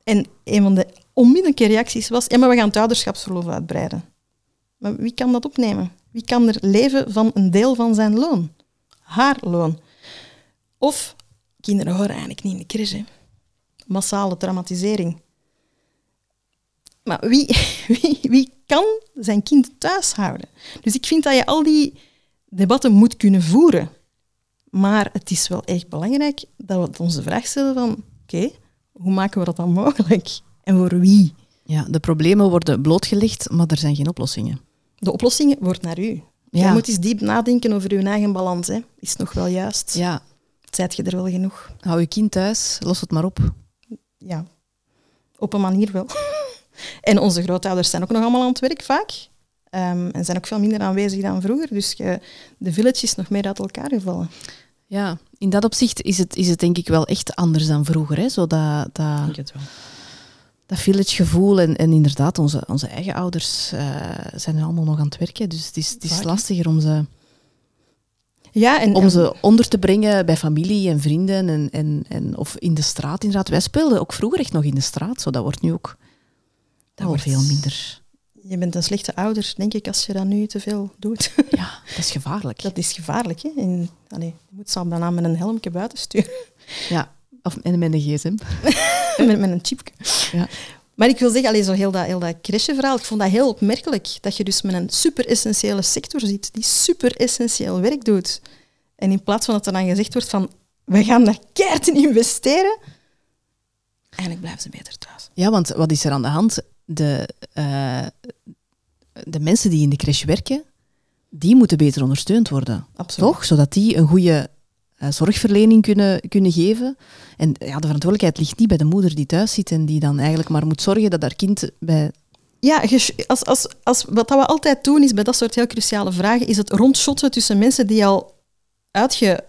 En een van de onmiddellijke reacties was, ja, maar we gaan het ouderschapsverlof uitbreiden. Maar wie kan dat opnemen? Wie kan er leven van een deel van zijn loon? Haar loon. Of, kinderen horen eigenlijk niet in de crèche. Massale traumatisering. Maar wie, wie, wie kan zijn kind thuis houden? Dus ik vind dat je al die debatten moet kunnen voeren. Maar het is wel echt belangrijk dat we ons de vraag stellen van... Oké, hoe maken we dat dan mogelijk? En voor wie? ja, de problemen worden blootgelegd, maar er zijn geen oplossingen. De oplossing wordt naar u. Ja. Je moet eens diep nadenken over uw eigen balans. Hè. Is het nog wel juist? Ja, Zijt je er wel genoeg? hou je kind thuis, los het maar op. Ja, op een manier wel. en onze grootouders zijn ook nog allemaal aan het werk vaak. Ehm, en zijn ook veel minder aanwezig dan vroeger. Dus je, de village is nog meer uit elkaar gevallen. Ja, in dat opzicht is het, is het denk ik wel echt anders dan vroeger. Hè? Zo dat, dat, het wel. dat village gevoel en, en inderdaad, onze, onze eigen ouders eh, zijn nu allemaal nog aan het werken. Dus het is, het is lastiger om ze, Ja, en, om ze onder te brengen bij familie en vrienden en, en, en, of in de straat inderdaad. Wij speelden ook vroeger echt nog in de straat, zo dat wordt nu ook Dat wordt- veel minder. Je bent een slechte ouder, denk ik, als je dat nu te veel doet. Ja, dat is gevaarlijk. dat is gevaarlijk. Hè? En, allee, je moet ze bijna met een helmje buiten sturen. Ja, of en met een gsm. Met, met een chipje. Ja. Maar ik wil zeggen, allee, zo heel dat, heel dat ik vond dat heel opmerkelijk. Dat je dus met een super-essentiële sector zit, die super-essentieel werk doet. En in plaats van dat er dan gezegd wordt van, we gaan daar keihard in investeren, eigenlijk blijven ze beter thuis. Ja, want wat is er aan de hand? De, eh, de mensen die in de crash werken, die moeten beter ondersteund worden. Absoluut. Toch? Zodat die een goede eh, zorgverlening kunnen, kunnen geven. En ja, de verantwoordelijkheid ligt niet bij de moeder die thuis zit en die dan eigenlijk maar moet zorgen dat haar kind bij... Ja, als, als, als, wat we altijd doen is bij dat soort heel cruciale vragen, is het rondshotten tussen mensen die al uitge,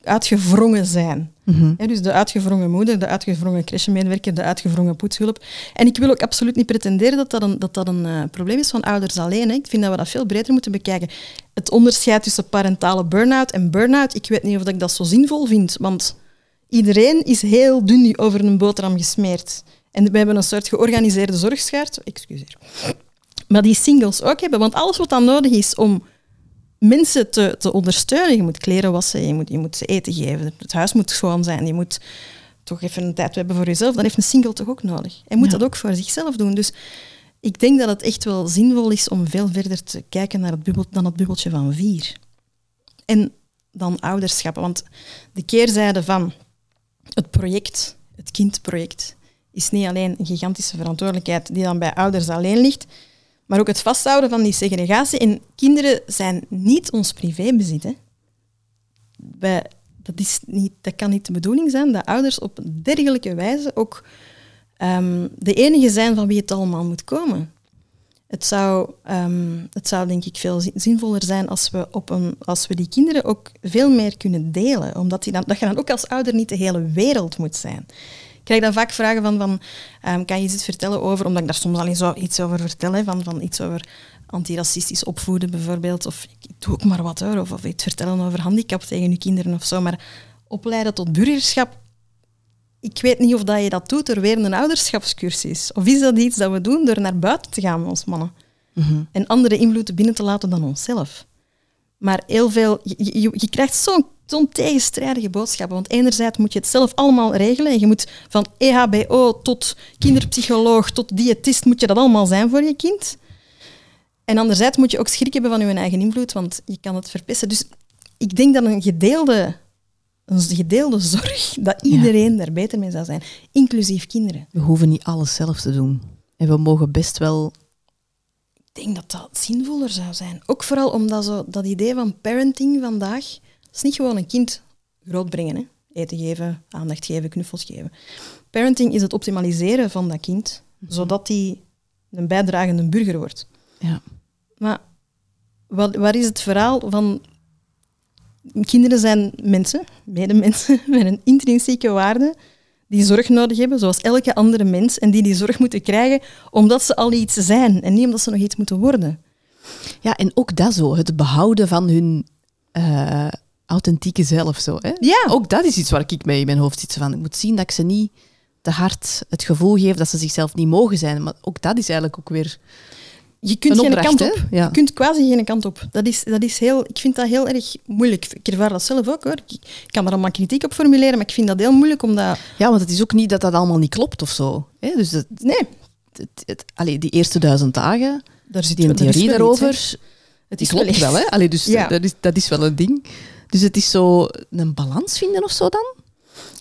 uitgevrongen zijn. Ja, dus de uitgevrongen moeder, de uitgevrongen crèchemedewerker, de uitgevrongen poetshulp. En ik wil ook absoluut niet pretenderen dat dat een, dat dat een eh, probleem is van ouders alleen. Ik vind dat we dat veel breder moeten bekijken. Het onderscheid tussen parentale burn-out en burn-out, ik weet niet of ik dat zo zinvol vind, want iedereen is heel dun over een boterham gesmeerd. En we hebben een soort georganiseerde zorgschaart, excuseer, maar die singles ook hebben. Want alles wat dan nodig is om mensen te, te ondersteunen. Je moet kleren wassen, je moet, je moet ze eten geven, het huis moet schoon zijn, je moet toch even een tijd hebben voor jezelf. Dan heeft een single toch ook nodig. Hij moet Ja. dat ook voor zichzelf doen. Dus ik denk dat het echt wel zinvol is om veel verder te kijken naar het bubbel, dan het bubbeltje van vier. En dan ouderschap. Want de keerzijde van het project, het kindproject, is niet alleen een gigantische verantwoordelijkheid die dan bij ouders alleen ligt, maar ook het vasthouden van die segregatie. En kinderen zijn niet ons privébezit. Hè. Dat, is niet, dat kan niet de bedoeling zijn dat ouders op dergelijke wijze ook ehm, de enige zijn van wie het allemaal moet komen. Het zou, ehm, het zou denk ik veel zin- zinvoller zijn als we, op een, als we die kinderen ook veel meer kunnen delen. Omdat die dan, dat je dan ook als ouder niet de hele wereld moet zijn. Ik krijg dan vaak vragen van, van ehm, kan je iets vertellen over, omdat ik daar soms al eens zo iets over vertel, hè, van, van iets over antiracistisch opvoeden bijvoorbeeld, of ik doe ook maar wat hoor, of, of iets vertellen over handicap tegen je kinderen of zo, maar opleiden tot burgerschap, ik weet niet of dat je dat doet door weer een ouderschapscursus. Of is dat iets dat we doen door naar buiten te gaan met ons mannen? Mhm. En andere invloeden binnen te laten dan onszelf. Maar heel veel, je, je, je krijgt zo'n zo'n tegenstrijdige boodschappen. Want enerzijds moet je het zelf allemaal regelen. En je moet van EHBO tot kinderpsycholoog tot diëtist, moet je dat allemaal zijn voor je kind. En anderzijds moet je ook schrik hebben van je eigen invloed, want je kan het verpesten. Dus ik denk dat een gedeelde, een gedeelde zorg, dat iedereen daar beter mee zou zijn, inclusief kinderen. We hoeven niet alles zelf te doen. En we mogen best wel... Ik denk dat dat zinvoller zou zijn. Ook vooral omdat zo, dat idee van parenting vandaag, dat is niet gewoon een kind grootbrengen. Hè? Eten geven, aandacht geven, knuffels geven. Parenting is het optimaliseren van dat kind, zodat die een bijdragende burger wordt. Ja. Maar wat, waar is het verhaal van... Kinderen zijn mensen, medemensen, met een intrinsieke waarde, die zorg nodig hebben, zoals elke andere mens, en die die zorg moeten krijgen omdat ze al iets zijn en niet omdat ze nog iets moeten worden. ja, en ook dat zo. Het behouden van hun eh, authentieke zelf. Zo, hè? Ja. Ook dat is iets waar ik mee in mijn hoofd zit. Van, ik moet zien dat ik ze niet te hard het gevoel geef dat ze zichzelf niet mogen zijn. Maar ook dat is eigenlijk ook weer... Je kunt Een geen opdracht, kant op. Ja. Je kunt quasi geen kant op. Dat is, dat is heel, ik vind dat heel erg moeilijk. Ik ervaar dat zelf ook hoor. Ik kan daar allemaal kritiek op formuleren, maar ik vind dat heel moeilijk omdat... Ja, want het is ook niet dat dat allemaal niet klopt of zo. Hè? Dus Nee, het, het- allee, die eerste duizend dagen, daar zit die een theorie iets, daarover. Het is klopt wel. Hè? Allee, dus Ja. dat, is, dat is wel een ding. Dus het is zo een balans vinden of zo dan?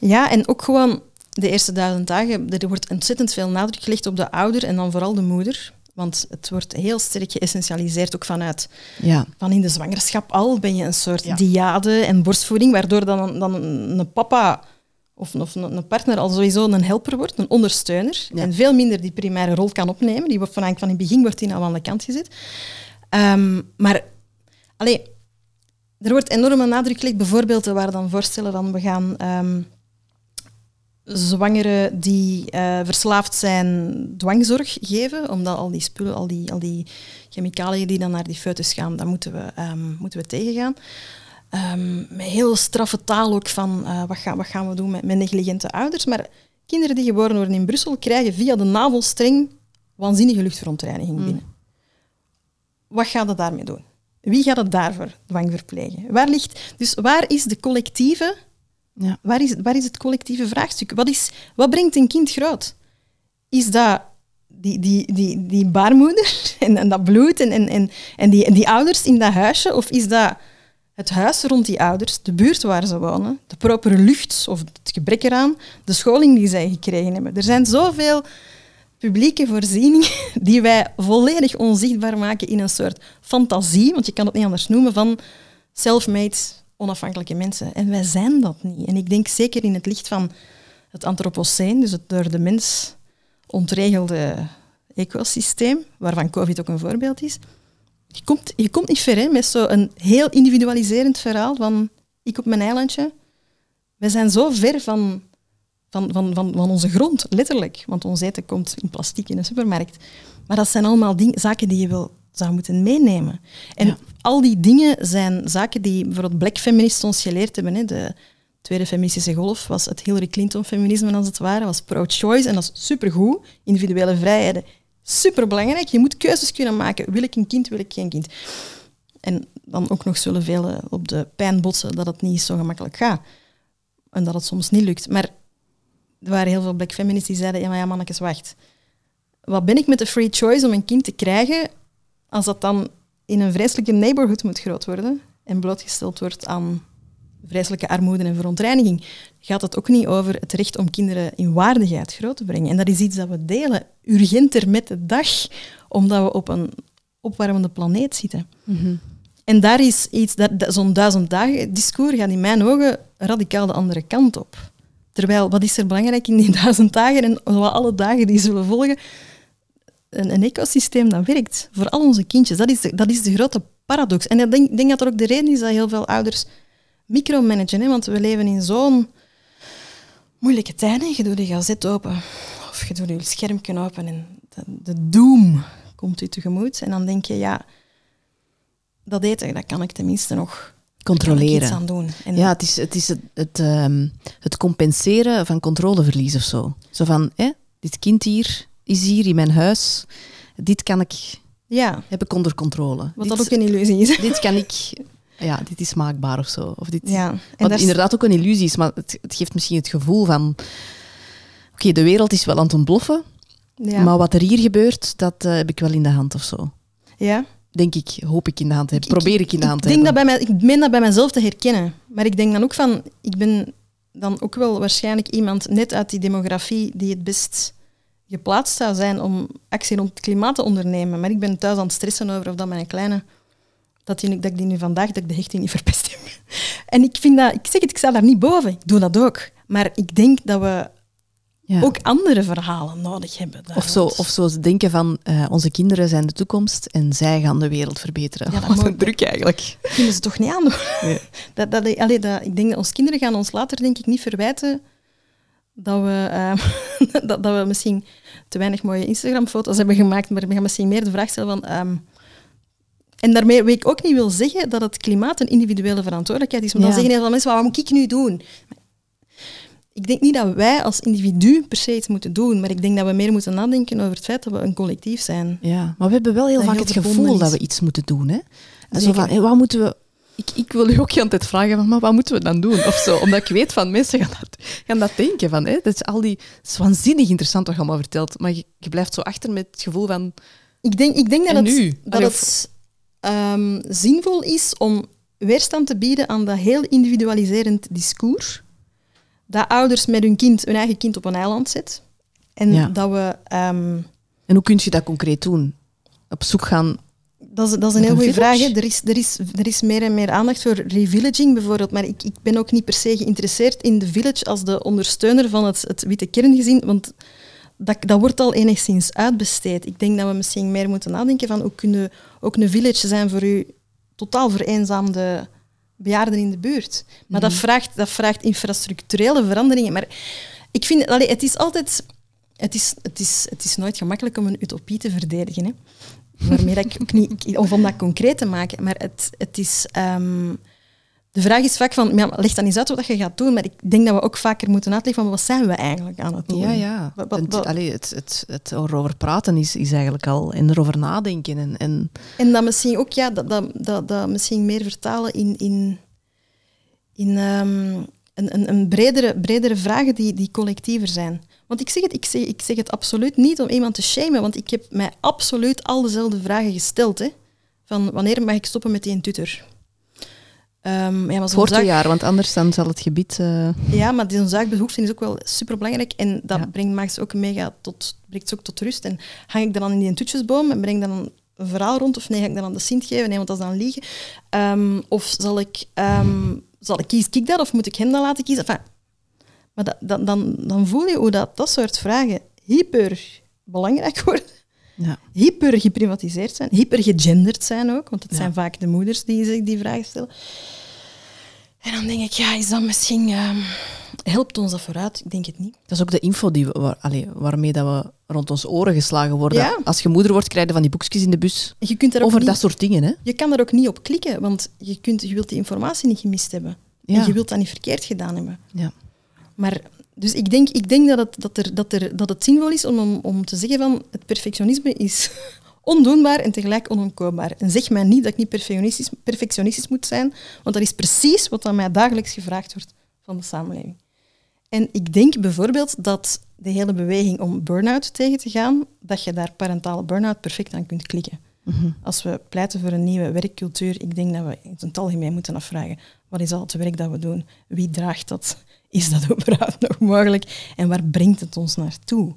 Ja, en ook gewoon de eerste duizend dagen. Er wordt ontzettend veel nadruk gelegd op de ouder en dan vooral de moeder. Want het wordt heel sterk geëssentialiseerd, ook vanuit Ja. van in de zwangerschap al ben je een soort Ja. diade en borstvoeding, waardoor dan, dan een, papa of, of een, partner al sowieso een helper wordt, een ondersteuner, Ja. en veel minder die primaire rol kan opnemen. Die wordt van, van in het begin wordt die al aan de kant gezet. Ehm, maar allee, er wordt enorme nadruk gelegd, bijvoorbeeld waren dan voorstellen van we gaan ehm, zwangeren die eh, verslaafd zijn dwangzorg geven, omdat al die spullen, al die, al die chemicaliën die dan naar die foetus gaan, daar moeten we, ehm, moeten we tegengaan. Ehm, met heel straffe taal ook van eh, wat, gaan, wat gaan we doen met, met negligente ouders. Maar kinderen die geboren worden in Brussel krijgen via de navelstreng waanzinnige luchtverontreiniging binnen. Wat gaat het daarmee doen? Wie gaat het daarvoor dwang verplegen? Waar ligt, dus waar is de collectieve Ja. Waar is, waar is het collectieve vraagstuk? Wat, is, wat brengt een kind groot? Is dat die, die, die, die baarmoeder en, en dat bloed en, en, en, en, die, en die ouders in dat huisje? Of is dat het huis rond die ouders, de buurt waar ze wonen, de propere lucht of het gebrek eraan, de scholing die zij gekregen hebben? Er zijn zoveel publieke voorzieningen die wij volledig onzichtbaar maken in een soort fantasie, want je kan het niet anders noemen, van self-made onafhankelijke mensen. En wij zijn dat niet. En ik denk zeker in het licht van het antropoceen, dus het door de mens ontregelde ecosysteem, waarvan COVID ook een voorbeeld is. Je komt, je komt niet ver hè, met zo'n heel individualiserend verhaal van ik op mijn eilandje. Wij zijn zo ver van, van, van, van, van onze grond, letterlijk. Want ons eten komt in plastic in de supermarkt. Maar dat zijn allemaal ding, zaken die je wel zou moeten meenemen. En. Al die dingen zijn zaken die bijvoorbeeld black feministen ons geleerd hebben. Hè. De tweede feministische golf was het Hillary Clinton-feminisme, als het ware, was pro-choice. En dat is supergoed. Individuele vrijheden, superbelangrijk. Je moet keuzes kunnen maken. Wil ik een kind, wil ik geen kind? En dan ook nog zullen velen op de pijn botsen dat het niet zo gemakkelijk gaat. En dat het soms niet lukt. Maar er waren heel veel black feminists die zeiden, ja maar mannetjes, wacht. Wat ben ik met de free choice om een kind te krijgen als dat dan in een vreselijke neighborhood moet groot worden en blootgesteld wordt aan vreselijke armoede en verontreiniging, gaat het ook niet over het recht om kinderen in waardigheid groot te brengen. En dat is iets dat we delen, urgenter met de dag, omdat we op een opwarmende planeet zitten. En daar is iets, dat, dat- zo'n duizend dagen discours gaat in mijn ogen radicaal de andere kant op. Terwijl, wat is er belangrijk in die duizend dagen en alle dagen die zullen volgen? Een, een ecosysteem dat werkt voor al onze kindjes. Dat is de, dat is de grote paradox. En ik denk, denk dat er ook de reden is dat heel veel ouders micromanagen. Hè? Want we leven in zo'n moeilijke tijden. Je doet de gazet open of je doet je schermpje open en de, de doom komt u tegemoet. En dan denk je, ja, dat eten, dat kan ik tenminste nog Controleren. aan doen. En Ja, het is het, is het, het, ehm, het compenseren van controleverlies of zo. Zo van, hè, dit kind hier is hier in mijn huis. Dit kan ik, ja, heb ik onder controle. wat dit, dat ook een illusie is. dit kan ik, ja, dit is maakbaar of zo. Of dit, Ja, wat is- inderdaad ook een illusie is, maar het, het geeft misschien het gevoel van... Oké, de wereld is wel aan het ontploffen, ja. maar wat er hier gebeurt, dat eh, heb ik wel in de hand of zo. ja. Denk ik, hoop ik in de hand te hebben, probeer ik in de hand te ik denk hebben. dat bij mij, ik meen dat bij mezelf te herkennen. Maar ik denk dan ook van, ik ben dan ook wel waarschijnlijk iemand net uit die demografie die het best geplaatst zou zijn om actie rond het klimaat te ondernemen. Maar ik ben thuis aan het stressen over of dat mijn kleine, dat, die, dat ik die nu vandaag, dat ik de hechting niet verpest heb. En ik vind dat, ik zeg het, ik sta daar niet boven. Ik doe dat ook. Maar ik denk dat we Ja. ook andere verhalen nodig hebben. Of zo, of zo ze denken van, eh, onze kinderen zijn de toekomst en zij gaan de wereld verbeteren. Ja, dat Wat een druk eigenlijk. kunnen ze toch niet aandoen. Nee. Dat, dat, allee, dat, ik denk dat onze kinderen gaan ons later denk ik niet verwijten dat we, eh, dat, dat we misschien te weinig mooie Instagram-foto's hebben gemaakt, maar we gaan misschien meer de vraag stellen van... ehm, en daarmee wil ik ook niet wil zeggen dat het klimaat een individuele verantwoordelijkheid is. Want dan zeggen heel veel mensen, "Maar wat moet ik nu doen? Ik denk niet dat wij als individu per se iets moeten doen, maar ik denk dat we meer moeten nadenken over het feit dat we een collectief zijn. Ja, maar we hebben wel heel Dat vaak heel het gevoel dat we iets moeten doen. Hè? En zo van, hé, wat moeten we... Ik, ik wil u ook de hele tijd vragen, van, maar wat moeten we dan doen? Of zo, omdat ik weet van mensen gaan dat, gaan dat denken. Van, hè? Dat, is al die, het is waanzinnig interessant wat je allemaal vertelt, maar je, je blijft zo achter met het gevoel van... Ik denk, ik denk dat het, nu? dat het ehm, zinvol is om weerstand te bieden aan dat heel individualiserend discours. Dat ouders met hun kind, hun eigen kind op een eiland zetten. En Ja. dat we... ehm, En hoe kun je dat concreet doen? Op zoek gaan... dat, is, dat is een heel goede vraag. hè. Er is, er, is, er is meer en meer aandacht voor revillaging bijvoorbeeld. Maar ik, ik ben ook niet per se geïnteresseerd in de village als de ondersteuner van het, het witte kerngezin. Want dat, dat wordt al enigszins uitbesteed. Ik denk dat we misschien meer moeten nadenken van hoe kunnen ook een village zijn voor u totaal vereenzaamde bejaarden in de buurt. Maar dat, vraagt, dat vraagt infrastructurele veranderingen. Maar ik vind, allee, het is altijd... Het is, het, is, het is nooit gemakkelijk om een utopie te verdedigen. Hè? Waarmee dat ik ook niet... ik- Of om dat concreet te maken. Maar het, het is... ehm, de vraag is vaak van... Ja, leg dan eens uit wat je gaat doen. Maar ik denk dat we ook vaker moeten uitleggen van wat zijn we eigenlijk aan het doen. Ja, ja. Wat- wat- En wat- allee, het, het, het erover praten is, is eigenlijk al... En erover nadenken. En, en En dat misschien ook, ja, dat, dat, dat, dat misschien meer vertalen in, in, in ehm, een, een, een bredere, bredere vragen die, die collectiever zijn. Want ik zeg, het, ik, zeg, ik zeg het absoluut niet om iemand te shamen, want ik heb mij absoluut al dezelfde vragen gesteld. Hè, van wanneer mag ik stoppen met die tutor? Ehm, ja, maar zo'n voor zaak- jaar, want anders dan zal het gebied... eh, ja, maar zo'n zaakbehoefte is ook wel superbelangrijk. En dat Ja. brengt maakt ze ook mega tot, brengt ze ook tot rust. En hang ik dan in die toetjesboom en breng dan een verhaal rond? Of nee, ga ik dan aan de Sint geven? Nee, want dat is dan liegen. Ehm, of zal ik, ehm, zal ik kies ik dat of moet ik hem dan laten kiezen? Enfin, maar dat, dat- dan, dan voel je hoe dat, dat soort vragen hyper belangrijk worden. ja. Hyper geprivatiseerd zijn, hyper gegenderd zijn ook, want het Ja. zijn vaak de moeders die zich die vragen stellen. En dan denk ik, ja, is dat misschien... ehm, helpt ons dat vooruit? Ik denk het niet. Dat is ook de info die we, waar, waarmee dat we rond ons oren geslagen worden. Ja. Als je moeder wordt, krijg je van die boekjes in de bus. Je, kunt er Over niet, dat soort dingen, hè? je kan er ook niet op klikken, want je, kunt, je wilt die informatie niet gemist hebben. Ja. En je wilt dat niet verkeerd gedaan hebben. Ja. Maar, dus ik denk, ik denk dat, het, dat, er, dat, er, dat het zinvol is om, om, te zeggen van het perfectionisme is ondoenbaar en tegelijk onontkoombaar. En zeg mij niet dat ik niet perfectionistisch, perfectionistisch moet zijn, want dat is precies wat aan mij dagelijks gevraagd wordt van de samenleving. En ik denk bijvoorbeeld dat de hele beweging om burn-out tegen te gaan, dat je daar parentale burn-out perfect aan kunt klikken. Mhm. Als we pleiten voor een nieuwe werkcultuur, ik denk dat we in het algemeen moeten afvragen, wat is al het werk dat we doen? Wie draagt dat? Is dat überhaupt nog mogelijk? En waar brengt het ons naartoe?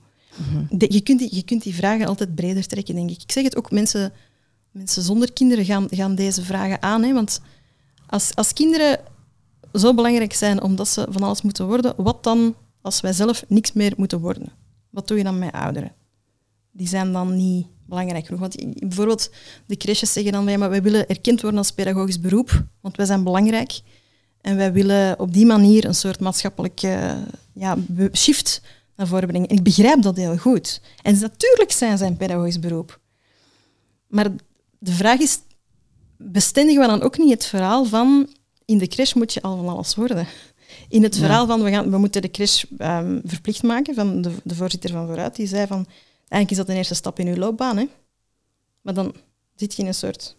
De- je, kunt die, je kunt die vragen altijd breder trekken, denk ik. Ik zeg het ook, mensen, mensen zonder kinderen gaan, gaan deze vragen aan. Hè, want als, als kinderen zo belangrijk zijn omdat ze van alles moeten worden, wat dan als wij zelf niks meer moeten worden? Wat doe je dan met ouderen? Die zijn dan niet belangrijk genoeg. Want bijvoorbeeld de crèches zeggen dan, ja, maar wij willen erkend worden als pedagogisch beroep, want wij zijn belangrijk. En wij willen op die manier een soort maatschappelijke ja, be- shift naar voren brengen. En ik begrijp dat heel goed. En natuurlijk zijn zij een pedagogisch beroep. Maar de vraag is, bestendigen we dan ook niet het verhaal van in de crash moet je al van alles worden? In het Ja. verhaal van we, gaan, we moeten de crash ehm, verplicht maken, van de, de voorzitter van Vooruit, die zei van eigenlijk is dat een eerste stap in uw loopbaan. Hè? Maar dan zit je in een soort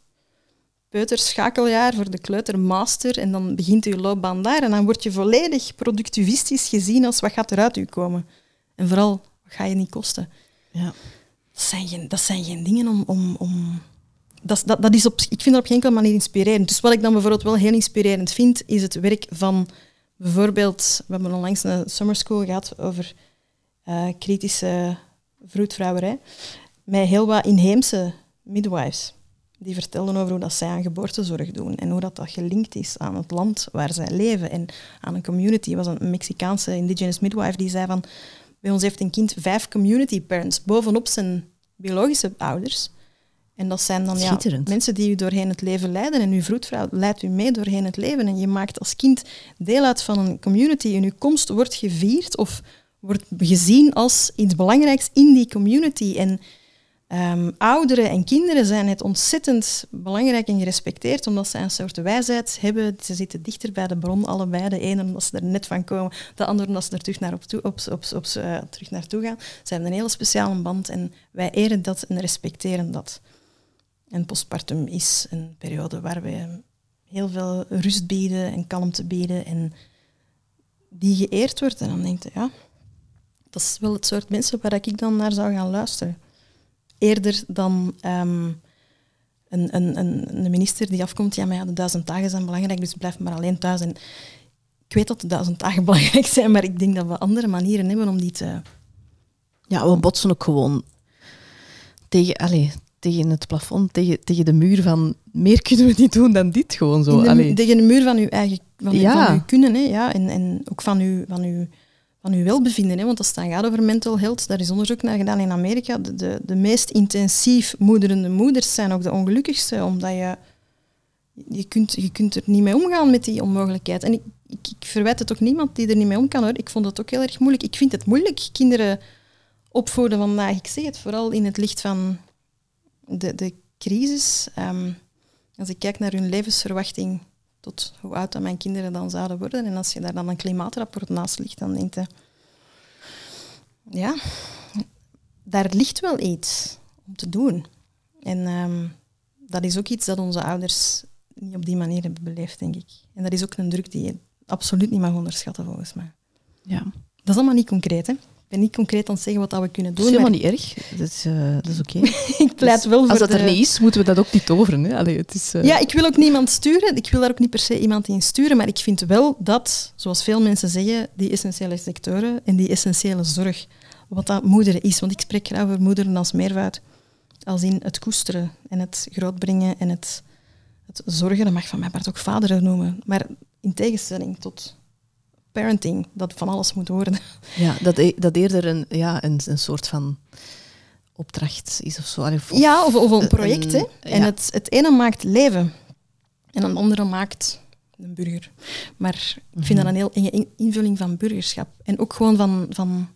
peuterschakeljaar voor de kleutermaster en dan begint uw loopbaan daar en dan word je volledig productivistisch gezien als wat gaat er uit u komen. En vooral, wat ga je niet kosten? Ja. Dat zijn geen, dat zijn geen dingen om... om, om dat, dat, dat is op, ik vind dat op geen enkele manier inspirerend. Dus wat ik dan bijvoorbeeld wel heel inspirerend vind, is het werk van bijvoorbeeld... We hebben onlangs een summer school gehad over eh, kritische vroedvrouwerij. Met heel wat inheemse midwives. Die vertelden over hoe dat zij aan geboortezorg doen en hoe dat, dat gelinkt is aan het land waar zij leven en aan een community. Er was een Mexicaanse indigenous midwife die zei van bij ons heeft een kind vijf community parents bovenop zijn biologische ouders. En dat zijn dan ja, mensen die u doorheen het leven leiden. En uw vroedvrouw leidt u mee doorheen het leven. En je maakt als kind deel uit van een community. En uw komst wordt gevierd of wordt gezien als iets belangrijks in die community. En ehm, ouderen en kinderen zijn het ontzettend belangrijk en gerespecteerd, omdat ze een soort wijsheid hebben. Ze zitten dichter bij de bron, allebei. De ene omdat ze er net van komen, de andere omdat ze er terug, naar op toe, op, op, eh, naartoe gaan. Ze hebben een hele speciale band en wij eren dat en respecteren dat. En postpartum is een periode waar we heel veel rust bieden en kalmte bieden en die geëerd wordt. En dan denk je, ja, dat is wel het soort mensen waar ik dan naar zou gaan luisteren. Eerder dan ehm, een, een, een, een minister die afkomt, ja, maar ja, de duizend dagen zijn belangrijk, dus blijf maar alleen thuis. En ik weet dat de duizend dagen belangrijk zijn, maar ik denk dat we andere manieren hebben om die te... Ja, we botsen ook gewoon tegen, allee, tegen het plafond, tegen, tegen de muur van meer kunnen we niet doen dan dit gewoon zo. de, tegen de muur van uw eigen van, Ja. van uw kunnen, hè, ja, en, en ook van uw, van uw, van uw welbevinden. Hè, want als het dan gaat over mental health, daar is onderzoek naar gedaan in Amerika. De, de, meest intensief moederende moeders zijn ook de ongelukkigste, omdat je, je, kunt, je kunt er niet mee omgaan met die onmogelijkheid. En ik, ik, ik verwijt het ook niemand die er niet mee om kan hoor. Ik vond het ook heel erg moeilijk. Ik vind het moeilijk, kinderen opvoeden vandaag. Ik zeg het vooral in het licht van de, de crisis. Ehm, als ik kijk naar hun levensverwachting tot hoe oud dat mijn kinderen dan zouden worden. En als je daar dan een klimaatrapport naast ligt, dan denk je... Ja, daar ligt wel iets om te doen. En ehm, dat is ook iets dat onze ouders niet op die manier hebben beleefd, denk ik. En dat is ook een druk die je absoluut niet mag onderschatten, volgens mij. ja. Dat is allemaal niet concreet, hè. Ik ben niet concreet aan het zeggen wat dat we kunnen Dat doen. is maar helemaal niet erg. Dat is, eh, dat is oké. ik pleit wel voor Als dat de... er niet is, moeten we dat ook niet toveren. Hè? Allee, het is, eh, Ja, ik wil ook niemand sturen. Ik wil daar ook niet per se iemand in sturen. Maar ik vind wel dat, zoals veel mensen zeggen, die essentiële sectoren en die essentiële zorg, wat dat moederen is. Want ik spreek graag over moederen als meervoud. Als in het koesteren en het grootbrengen en het, het zorgen. Dat mag van mij part ook vaderen noemen. Maar in tegenstelling tot parenting, dat van alles moet worden. ja, dat, e- dat eerder een, ja, een, een soort van opdracht is of zo. Of- Ja, of, of een project. Hè. En ja. het, het ene maakt leven en een andere maakt een burger. Maar ik vind dat een heel enge in- invulling van burgerschap. En ook gewoon van, van,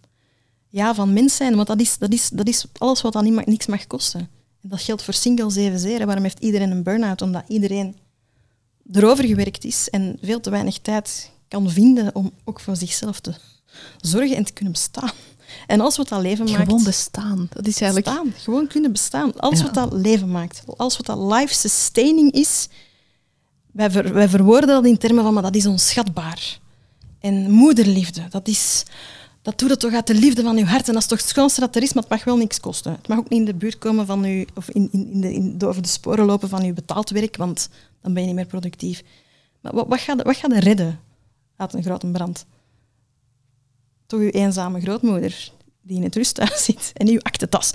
ja, van mens zijn, want dat is, dat is, dat is alles wat dan niet mag- niks mag kosten. En dat geldt voor singles evenzeer. hè. Waarom heeft iedereen een burn-out? Omdat iedereen erover gewerkt is en veel te weinig tijd kan vinden om ook voor zichzelf te zorgen en te kunnen bestaan. En alles wat dat leven maakt... Gewoon bestaan. Dat is eigenlijk... Bestaan, gewoon kunnen bestaan. Ja. wat dat leven maakt. Alles wat dat life-sustaining is. Wij, ver- wij verwoorden dat in termen van, maar dat is onschatbaar. En moederliefde, dat is... Dat doet het toch uit de liefde van uw hart. En dat is toch het schoonste dat er is, maar het mag wel niks kosten. Het mag ook niet in de buurt komen van u, of in, in, in de, in, over de sporen lopen van uw betaald werk, want dan ben je niet meer productief. Maar wat, wat, gaat, wat redden uit een grote brand? Toch uw eenzame grootmoeder die in het rusthuis zit en uw aktentas.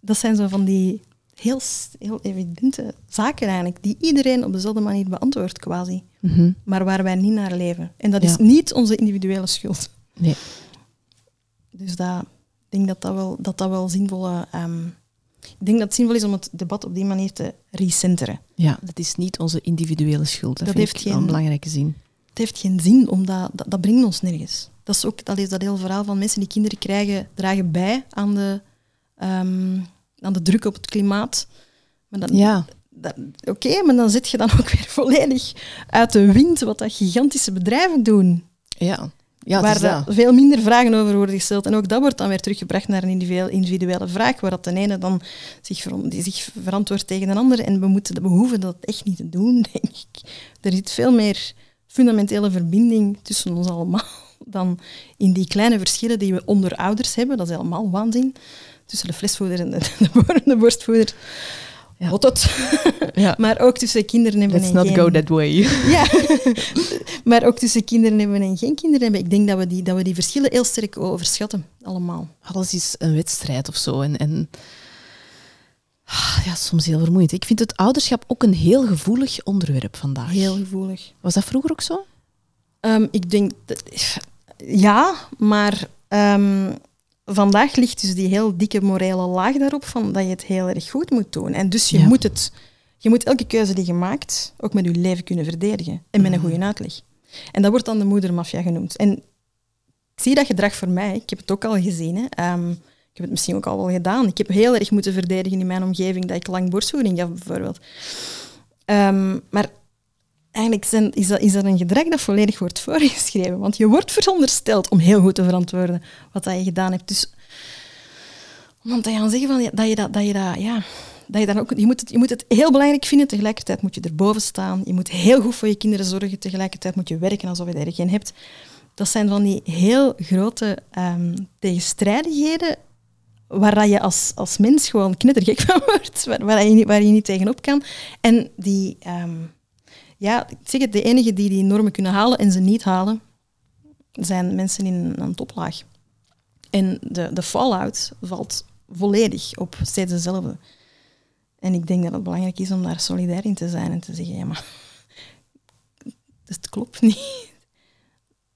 Dat zijn zo van die heel, heel evidente zaken eigenlijk, die iedereen op dezelfde manier beantwoordt quasi, Mhm. maar waar wij niet naar leven. En dat is niet onze individuele schuld. Nee. Dus dat, ik denk dat dat wel, dat dat wel zinvolle... ehm, ik denk dat het zinvol is om het debat op die manier te recenteren. Ja, dat is niet onze individuele schuld. Dat, Dat vind heeft geen- een belangrijke zin. Heeft geen zin, omdat dat, dat brengt ons nergens. Dat is ook dat, is dat hele verhaal van mensen die kinderen krijgen, dragen bij aan de, ehm, aan de druk op het klimaat. Maar dan, Ja, Oké, maar dan zit je dan ook weer volledig uit de wind wat dat gigantische bedrijven doen. ja. ja waar dat veel minder vragen over worden gesteld. En ook dat wordt dan weer teruggebracht naar een individuele, vraag, waar dat de ene dan zich, die zich verantwoordt tegen de ander. En we, moeten, we hoeven dat echt niet te doen, denk ik. Er zit veel meer fundamentele verbinding tussen ons allemaal dan in die kleine verschillen die we onder ouders hebben. Dat is helemaal waanzin. Tussen de flesvoeder en de, de, borstvoeder. Ja. Wat het. Ja. Maar ook tussen kinderen hebben Let's en not geen... go that way. Ja, maar ook tussen kinderen hebben en geen kinderen hebben. Ik denk dat we die, dat we die verschillen heel sterk overschatten, allemaal. Alles is een wedstrijd of zo. En, en ja, soms heel vermoeiend. Ik vind het ouderschap ook een heel gevoelig onderwerp vandaag. Heel gevoelig. Was dat vroeger ook zo? Ehm, ik denk, dat, ja, maar ehm, vandaag ligt dus die heel dikke morele laag daarop van dat je het heel erg goed moet doen. En dus je, Ja. moet, het, je moet elke keuze die je maakt ook met je leven kunnen verdedigen. En met een goede uitleg. En dat wordt dan de moedermafia genoemd. En ik zie dat gedrag voor mij. Ik heb het ook al gezien. Hè. Ehm, heb het misschien ook al wel gedaan. Ik heb heel erg moeten verdedigen in mijn omgeving dat ik lang borstvoeding gaf, bijvoorbeeld. Ehm, maar eigenlijk zijn, is, dat, is dat een gedrag dat volledig wordt voorgeschreven. Want je wordt verondersteld om heel goed te verantwoorden wat dat je gedaan hebt. Dus te gaan zeggen van, dat je dat, dat je dat, ja, dat je dan ook, je moet, het, je moet het heel belangrijk vinden, tegelijkertijd moet je erboven staan. Je moet heel goed voor je kinderen zorgen, tegelijkertijd moet je werken alsof je er geen hebt. Dat zijn van die heel grote ehm, tegenstrijdigheden waar je als, als mens gewoon knettergek van wordt, waar, je, niet, waar je niet tegenop kan. En die, ehm, ja, ik zeg het, de enigen die die normen kunnen halen en ze niet halen, zijn mensen in een toplaag. En de, de fallout valt volledig op steeds dezelfde. En ik denk dat het belangrijk is om daar solidair in te zijn en te zeggen, ja, maar het klopt niet.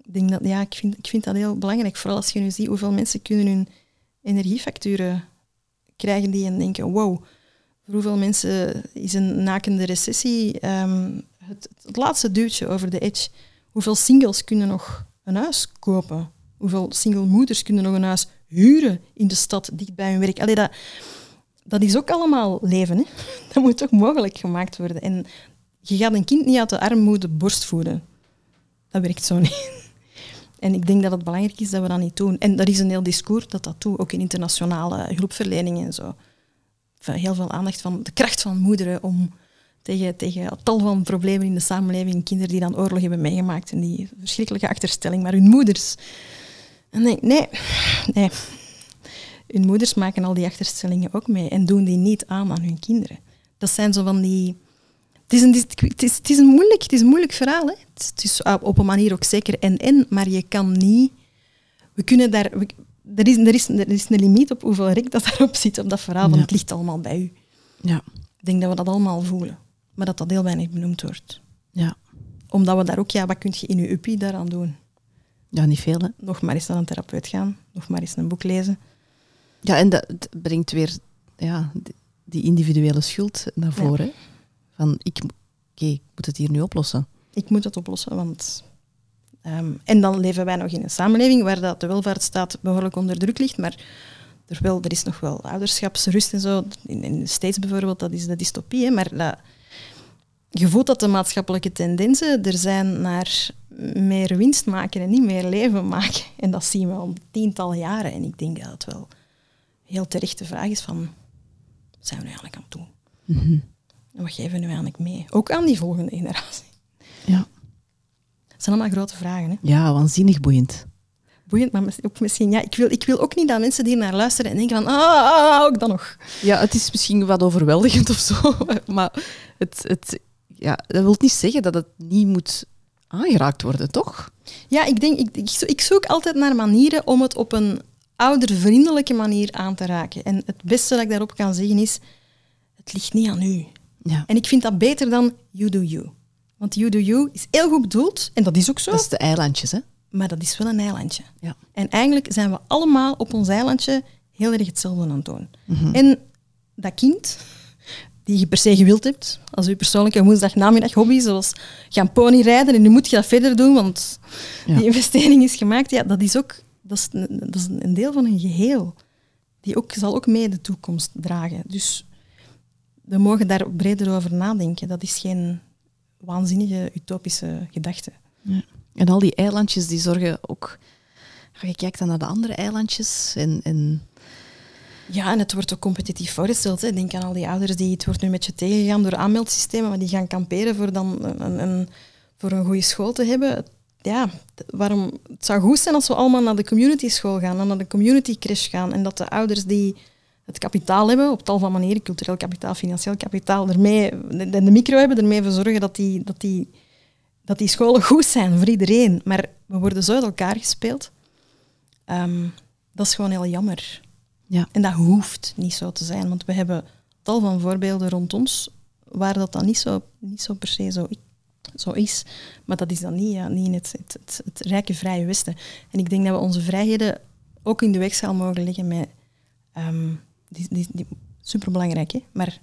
Ik, denk dat, ja, ik, vind, ik vind dat heel belangrijk, vooral als je nu ziet hoeveel mensen kunnen hun energiefacturen krijgen die en denken, wow, voor hoeveel mensen is een nakende recessie ehm, het, het laatste duwtje over de edge. Hoeveel singles kunnen nog een huis kopen? Hoeveel single moeders kunnen nog een huis huren in de stad, dicht bij hun werk? Allee, dat, dat is ook allemaal leven. Hè? Dat moet toch mogelijk gemaakt worden. En je gaat een kind niet uit de armoede borstvoeden. Dat werkt zo niet. En ik denk dat het belangrijk is dat we dat niet doen. En er is een heel discours dat dat doet, ook in internationale hulpverlening en zo. Heel veel aandacht van de kracht van moederen om tegen, tegen tal van problemen in de samenleving, kinderen die dan oorlog hebben meegemaakt en die verschrikkelijke achterstelling, maar hun moeders. En denk nee, nee. Hun moeders maken al die achterstellingen ook mee en doen die niet aan aan hun kinderen. Dat zijn zo van die... Het is een, het is, het is een, moeilijk, het is een moeilijk verhaal. Hè? Het is, het is op een manier ook zeker en-en, maar je kan niet... We kunnen daar... We, er, is, er, is, er is een limiet op hoeveel rek dat daarop zit, op dat verhaal, want Ja. het ligt allemaal bij u. Ja. Ik denk dat we dat allemaal voelen, maar dat dat heel weinig benoemd wordt. Ja. Omdat we daar ook, ja, wat kun je in je uppie daaraan doen? ja, niet veel hè. Nog maar eens naar een therapeut gaan, nog maar eens een boek lezen. Ja, en dat brengt weer ja, die- individuele schuld naar Ja. Van, ik, oké, ik moet het hier nu oplossen. Ik moet het oplossen, want... ehm, en dan leven wij nog in een samenleving waar dat de welvaartsstaat behoorlijk onder druk ligt, maar er, wel, er is nog wel ouderschapsrust en zo. In, in de States bijvoorbeeld, dat is de dystopie, hè, maar dat, je voelt dat de maatschappelijke tendensen er zijn naar meer winst maken en niet meer leven maken. En dat zien we al tientallen jaren. En ik denk dat het wel heel terecht de vraag is van, zijn we nu eigenlijk aan het doen? Mhm. En wat geven we nu eigenlijk mee? Ook aan die volgende generatie. Ja. Dat zijn allemaal grote vragen. Hè? ja, waanzinnig boeiend. Boeiend, maar ook misschien... Ja, ik, wil, ik wil ook niet dat mensen die naar luisteren en denken van, ah, ah, ook dan nog. Ja, het is misschien wat overweldigend of zo, maar het, het, ja, dat wil niet zeggen dat het niet moet aangeraakt worden, toch? Ja, ik denk, ik, ik zoek altijd naar manieren om het op een oudervriendelijke manier aan te raken. En het beste dat ik daarop kan zeggen is, het ligt niet aan u. Ja. En ik vind dat beter dan you do you. Want you do you is heel goed bedoeld, en dat is ook zo, Dat is de eilandjes, hè? maar dat is wel een eilandje. Ja. En eigenlijk zijn we allemaal op ons eilandje heel erg hetzelfde aan het doen. Mhm. En dat kind, die je per se gewild hebt, als je persoonlijke woensdagnamiddag hobby, zoals gaan ponyrijden, en nu moet je dat verder doen, want Ja. die investering is gemaakt, ja, dat is ook dat is een, dat is een deel van een geheel. Die ook, zal ook mee de toekomst dragen. Dus we mogen daar breder over nadenken. Dat is geen waanzinnige, utopische gedachte. En al die eilandjes die zorgen ook... Ja, je kijkt dan naar de andere eilandjes en... en Ja, en het wordt ook competitief voorgesteld. Hè. Denk aan al die ouders die het wordt nu met je tegengegaan door aanmeldsystemen, maar die gaan kamperen voor dan een, een, een- voor een goede school te hebben. Ja, waarom, het zou goed zijn als we allemaal naar de community school gaan en naar de community crash gaan en dat de ouders die het kapitaal hebben, op tal van manieren, cultureel kapitaal, financieel kapitaal, ermee, de, de micro hebben, ermee voor zorgen dat die, dat, die, dat die scholen goed zijn voor iedereen. Maar we worden zo uit elkaar gespeeld. Ehm, dat is gewoon heel jammer. ja. En dat hoeft niet zo te zijn, want we hebben tal van voorbeelden rond ons waar dat dan niet zo, niet zo per se zo, zo is. Maar dat is dan niet, ja, niet in het, het, het, het rijke vrije Westen. En ik denk dat we onze vrijheden ook in de weegschaal mogen leggen met... ehm, die, die, superbelangrijk, hè? maar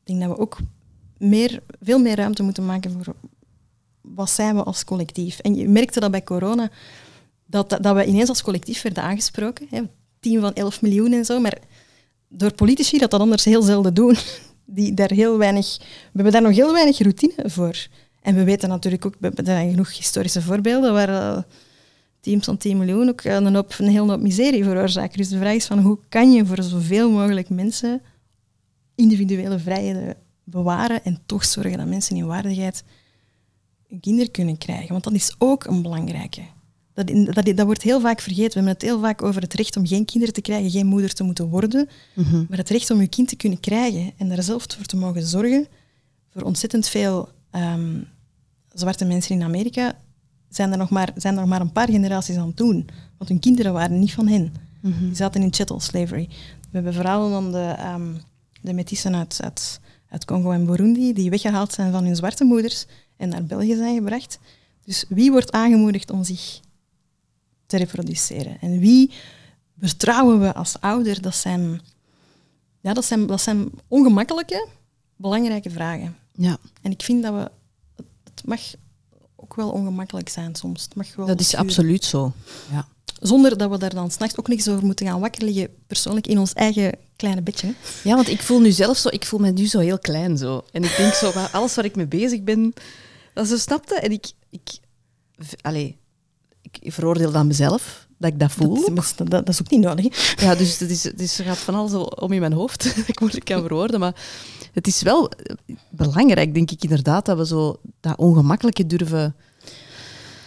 ik denk dat we ook meer, veel meer ruimte moeten maken voor wat zijn we als collectief. En je merkte dat bij corona, dat, dat, we ineens als collectief werden aangesproken. Hè? Team van 11 miljoen en zo, maar door politici dat dat anders heel zelden doen. Die daar heel weinig, we hebben daar nog heel weinig routine voor. En we weten natuurlijk ook, we hebben genoeg historische voorbeelden waar eh, teams van 10 miljoen ook een, hoop, een hele hoop miserie veroorzaken. Dus de vraag is van hoe kan je voor zoveel mogelijk mensen individuele vrijheden bewaren en toch zorgen dat mensen in waardigheid een kinder kunnen krijgen. Want dat is ook een belangrijke. Dat, dat, dat wordt heel vaak vergeten. We hebben het heel vaak over het recht om geen kinderen te krijgen, geen moeder te moeten worden. Mhm. Maar het recht om je kind te kunnen krijgen en daar zelf voor te mogen zorgen. Voor ontzettend veel ehm, zwarte mensen in Amerika zijn er, nog maar, zijn er nog maar een paar generaties aan het doen. Want hun kinderen waren niet van hen. Mhm. Die zaten in chattel slavery. We hebben verhalen van de, ehm de metissen uit, uit, uit Congo en Burundi die weggehaald zijn van hun zwarte moeders en naar België zijn gebracht. Dus wie wordt aangemoedigd om zich te reproduceren? En wie vertrouwen we als ouder? Dat zijn, ja, dat zijn, dat zijn ongemakkelijke, belangrijke vragen. Ja, En ik vind dat we... Het mag ook wel ongemakkelijk zijn soms. Het mag wel dat is absoluut zo. Ja. Zonder dat we daar dan s'nachts ook niks over moeten gaan wakker liggen, persoonlijk in ons eigen kleine bedje. ja, want ik voel nu zelf zo, ik voel me nu zo heel klein zo. En ik denk zo, alles waar ik mee bezig ben, dat is zo snapte. En ik, ik, v- allee, ik veroordeel dan mezelf dat ik dat voel. Dat, dat, dat is ook niet nodig. hè. Ja, dus het, is, het is, er gaat van alles om in mijn hoofd. ik moeilijk kan verwoorden. Maar het is wel eh, belangrijk, denk ik inderdaad, dat we zo dat ongemakkelijke durven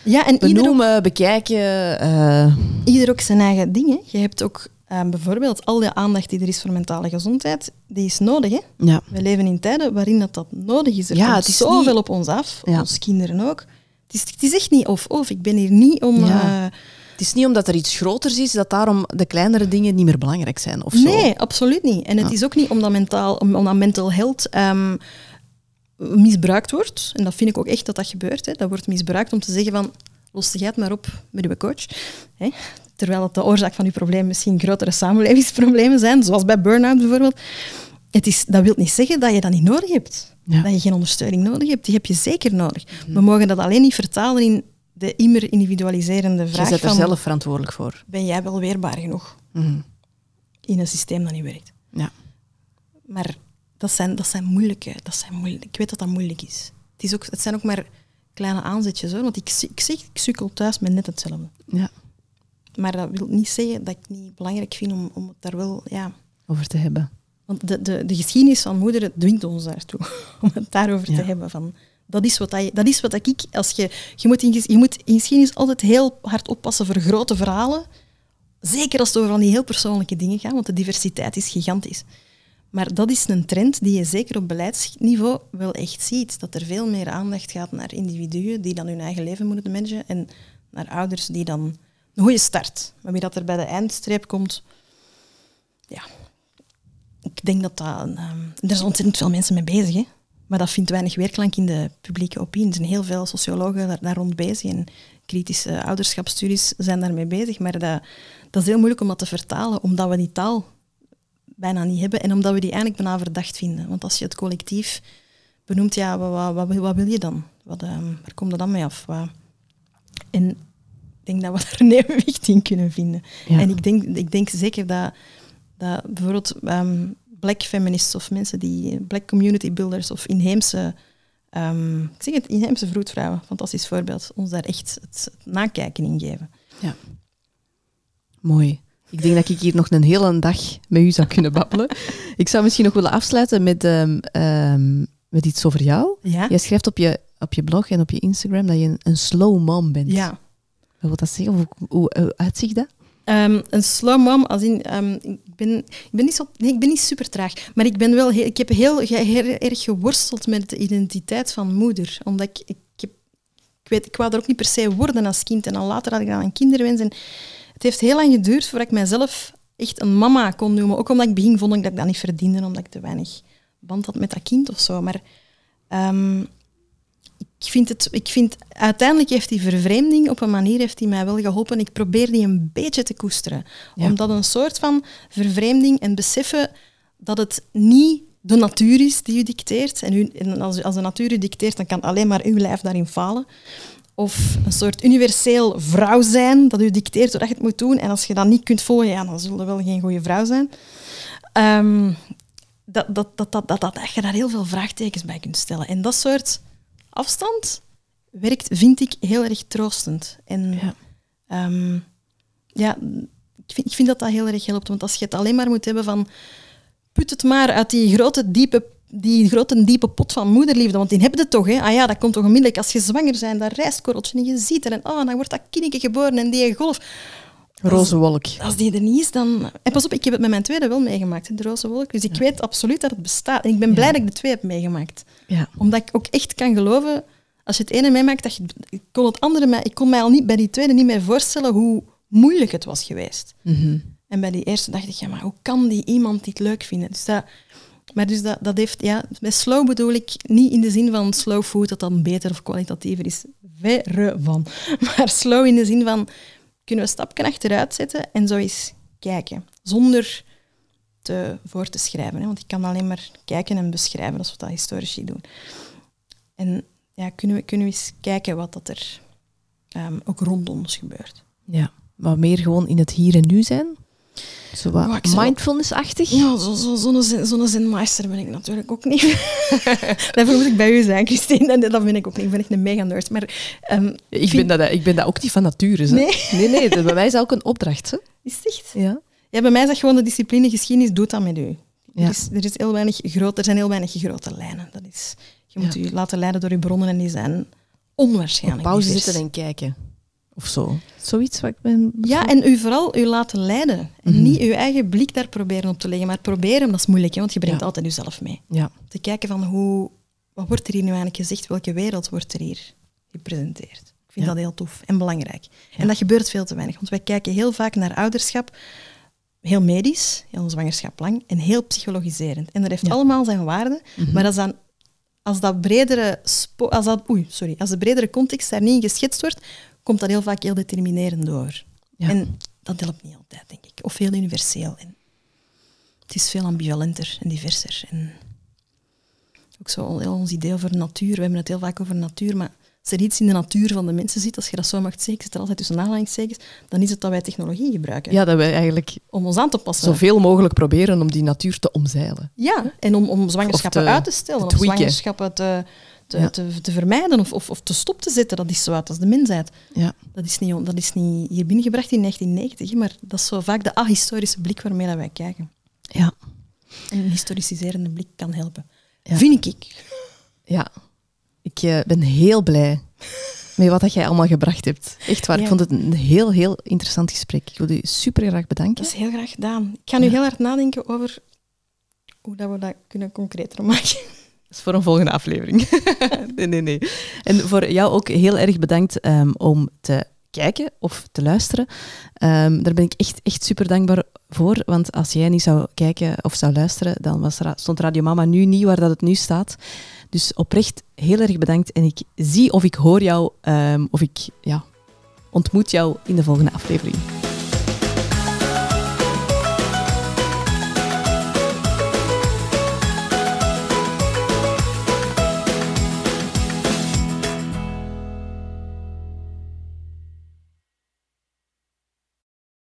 Ja, en ieder ook, benoemen, bekijken. eh, ieder ook zijn eigen dingen. Je hebt ook eh, bijvoorbeeld al die aandacht die er is voor mentale gezondheid, die is nodig. Hè? ja. We leven in tijden waarin dat, dat nodig is. Er Ja, komt het is zoveel niet- op ons af, Ja. onze kinderen ook. Het is, het is echt niet of-of. Ik ben hier niet om... Ja. Het is niet omdat er iets groters is, dat daarom de kleinere dingen niet meer belangrijk zijn. Of zo. Nee, absoluut niet. En het Ja. is ook niet omdat, mentaal, om- omdat mental health ehm, misbruikt wordt. En dat vind ik ook echt dat dat gebeurt. Hè. Dat wordt misbruikt om te zeggen van, los jij het maar op met uw coach. Hè. Terwijl het de oorzaak van uw probleem misschien grotere samenlevingsproblemen zijn, zoals bij burn-out bijvoorbeeld. Het is, dat wil niet zeggen dat je dat niet nodig hebt. Ja. Dat je geen ondersteuning nodig hebt. Die heb je zeker nodig. We mogen dat alleen niet vertalen in de immer individualiserende Je vraag bent er van, zelf verantwoordelijk voor. ben jij wel weerbaar genoeg Mhm. in een systeem dat niet werkt? Ja. Maar dat zijn, dat zijn moeilijke. Dat zijn moeilijk, ik weet dat dat moeilijk is. Het, is ook, het zijn ook maar kleine aanzetjes hoor. Want ik, ik zeg, ik sukkel thuis met net hetzelfde. Ja. Maar dat wil niet zeggen dat ik het niet belangrijk vind om, om het daar wel. Ja. Over te hebben. Want de, de, de geschiedenis van moeder dwingt ons daartoe om het daarover Ja. te hebben. Van, dat is wat, dat, is wat ik. Als je, je, moet in, je moet in geschiedenis altijd heel hard oppassen voor grote verhalen. Zeker als het over van die heel persoonlijke dingen gaat, want de diversiteit is gigantisch. Maar dat is een trend die je zeker op beleidsniveau wel echt ziet. Dat er veel meer aandacht gaat naar individuen die dan hun eigen leven moeten managen en naar ouders die dan een goede start. Maar wie dat er bij de eindstreep komt, ja, ik denk dat dat... een, ehm, er zijn ontzettend veel mensen mee bezig, hè. Maar dat vindt weinig weerklank in de publieke opinie. Er zijn heel veel sociologen daar, daar rond bezig en kritische ouderschapsstudies zijn daarmee bezig. Maar dat, dat is heel moeilijk om dat te vertalen, omdat we die taal bijna niet hebben en omdat we die eigenlijk bijna verdacht vinden. Want als je het collectief benoemt, ja, wat, wat, wat, wil- je dan? Wat, ehm, waar komt er dan mee af? Wat- En ik denk dat we daar een evenwicht in kunnen vinden. Ja. En ik denk, ik denk zeker dat, dat bijvoorbeeld ehm, black feminists of mensen die black community builders of inheemse, ehm, ik zeg het, inheemse vroedvrouwen, fantastisch voorbeeld, ons daar echt het, het nakijken in geven. Ja. Mooi. Ik denk dat ik hier nog een hele dag met u zou kunnen babbelen. Ik zou misschien nog willen afsluiten met, ehm, ehm, met iets over jou. Ja? Jij schrijft op je, op je blog en op je Instagram dat je een, een slow mom bent. Ja. Wat wil dat zeggen? Hoe, hoe, hoe uitziet dat? Een slow mom, als in, ik, ben, ik, ben niet zo, ik ben niet super traag, maar ik, ben wel heel, ik heb heel, erg geworsteld met de identiteit van moeder. Omdat ik, ik, ik, weet, ik wou er ook niet per se worden als kind. En al later had ik dan een kinderwens. En het heeft heel lang geduurd voordat ik mijzelf echt een mama kon noemen. Ook omdat ik begin vond ik dat ik dat niet verdiende, omdat ik te weinig band had met dat kind of zo. Maar ehm, ik vind het, ik vind, uiteindelijk heeft die vervreemding op een manier heeft die mij wel geholpen. Ik probeer die een beetje te koesteren. Ja. Omdat een soort van vervreemding en beseffen dat het niet de natuur is die u dicteert. En, u, en als, als de natuur u dicteert, dan kan alleen maar uw lijf daarin falen. Of een soort universeel vrouw zijn, dat u dicteert dat je het moet doen. En als je dat niet kunt volgen, ja, dan zul je wel geen goede vrouw zijn. Ehm, dat, dat, dat, dat, dat, dat, dat je daar heel veel vraagtekens bij kunt stellen. En dat soort afstand werkt, vind ik, heel erg troostend. En Ja. ehm, ja, ik vind, ik vind dat dat heel erg helpt. Want als je het alleen maar moet hebben van... Put het maar uit die grote, diepe, die grote, diepe pot van moederliefde. Want die hebben het toch, hè? Ah ja, dat komt toch onmiddellijk als je zwanger bent. Dat rijstkorreltje en je ziet het. En oh, dan wordt dat kindje geboren en die golf. Roze wolk. Als die er niet is, dan... En pas op, ik heb het met mijn tweede wel meegemaakt, de roze wolk. Dus ik weet absoluut dat het bestaat. En ik ben blij Ja. dat ik de twee heb meegemaakt. Ja. Omdat ik ook echt kan geloven, als je het ene meemaakt, dat je, ik kon het andere mij, ik kon mij al niet bij die tweede niet meer voorstellen hoe moeilijk het was geweest. Mhm. En bij die eerste dacht ik, ja, maar hoe kan die iemand dit leuk vinden? Dus dat, maar dus dat, dat heeft, ja, bij slow bedoel ik niet in de zin van slow food, dat dan beter of kwalitatiever is. Verre van. Maar slow in de zin van, kunnen we stapje achteruit zetten en zo eens kijken. Zonder te, voor te schrijven. Hè? Want ik kan alleen maar kijken en beschrijven, als we dat historici doen. En ja, kunnen we, kunnen we eens kijken wat dat er ehm, ook rond ons gebeurt. ja. Maar meer gewoon in het hier en nu zijn. Zo wat Oh, mindfulness-achtig. Ja, zo'n zo, zo'n zin- zo'n zinmeister ben ik natuurlijk ook niet. Daarvoor moet ik bij u zijn, Christine. En dat ben ik ook niet. Ik ben echt een mega nerd. Maar ehm, Ik, vind- ben dat, ik ben dat ook niet van nature. Hè. Nee? nee, nee dat bij mij is dat ook een opdracht. Hè. is het echt? Ja. Ja, bij mij is dat gewoon de discipline geschiedenis doet dat met u. Ja. Er, is, er, is heel weinig groot, er zijn heel weinig grote lijnen. Dat is, je moet Ja. u laten leiden door uw bronnen en die zijn Op onwaarschijnlijk pauze zitten en kijken. Of zo. Zoiets wat ik ben... Ja, en u vooral u laten leiden. En Mhm. niet uw eigen blik daar proberen op te leggen. Maar proberen, dat is moeilijk, hè, want je brengt Ja. altijd uzelf mee. Ja. Te kijken van hoe, wat wordt er hier nu eigenlijk gezegd? Welke wereld wordt er hier gepresenteerd? Ik vind Ja. dat heel tof en belangrijk. En dat gebeurt veel te weinig. Want wij kijken heel vaak naar ouderschap, heel medisch, heel zwangerschap lang, en heel psychologiserend. En dat heeft allemaal zijn waarde. Mhm. Maar als, dan, als, dat bredere als, dat, oei, sorry, als de bredere context daar niet in geschetst wordt, komt dat heel vaak heel determinerend door. Ja. En dat helpt niet altijd, denk ik. Of heel universeel. En het is veel ambivalenter en diverser. En ook zo heel ons idee over natuur. We hebben het heel vaak over natuur, maar als er iets in de natuur van de mensen zit, als je dat zo mag zeggen, zit er altijd tussen aanhalingstekens, dan is het dat wij technologie gebruiken Ja, dat wij eigenlijk om ons aan te passen. zoveel mogelijk proberen om die natuur te omzeilen. Ja, en om, om zwangerschappen te- uit te stellen, te of zwangerschappen te, te, Ja. te, te vermijden of, of, of te stop te zetten. Dat is zo uit als de mensheid. Ja. Dat is, niet, dat is niet hier binnengebracht in 1990, hè, maar dat is zo vaak de ahistorische blik waarmee dat wij kijken. Ja. En een historiciserende blik kan helpen. Ja. Vind ik. Ja, ik eh, ben heel blij met wat dat jij allemaal gebracht hebt. Echt waar, ik vond het een heel, heel interessant gesprek. Ik wil u super graag bedanken. Dat is heel graag gedaan. Ik ga nu heel hard nadenken over hoe dat we dat kunnen concreter maken. Dat is voor een volgende aflevering. nee, nee, nee. En voor jou ook heel erg bedankt ehm, om te kijken of te luisteren. Ehm, daar ben ik echt, echt super dankbaar voor. Want als jij niet zou kijken of zou luisteren, dan was Ra- stond Radio Mama nu niet waar dat het nu staat. Dus oprecht heel erg bedankt. En ik zie of ik hoor jou, ehm, of ik ja, ontmoet jou in de volgende aflevering.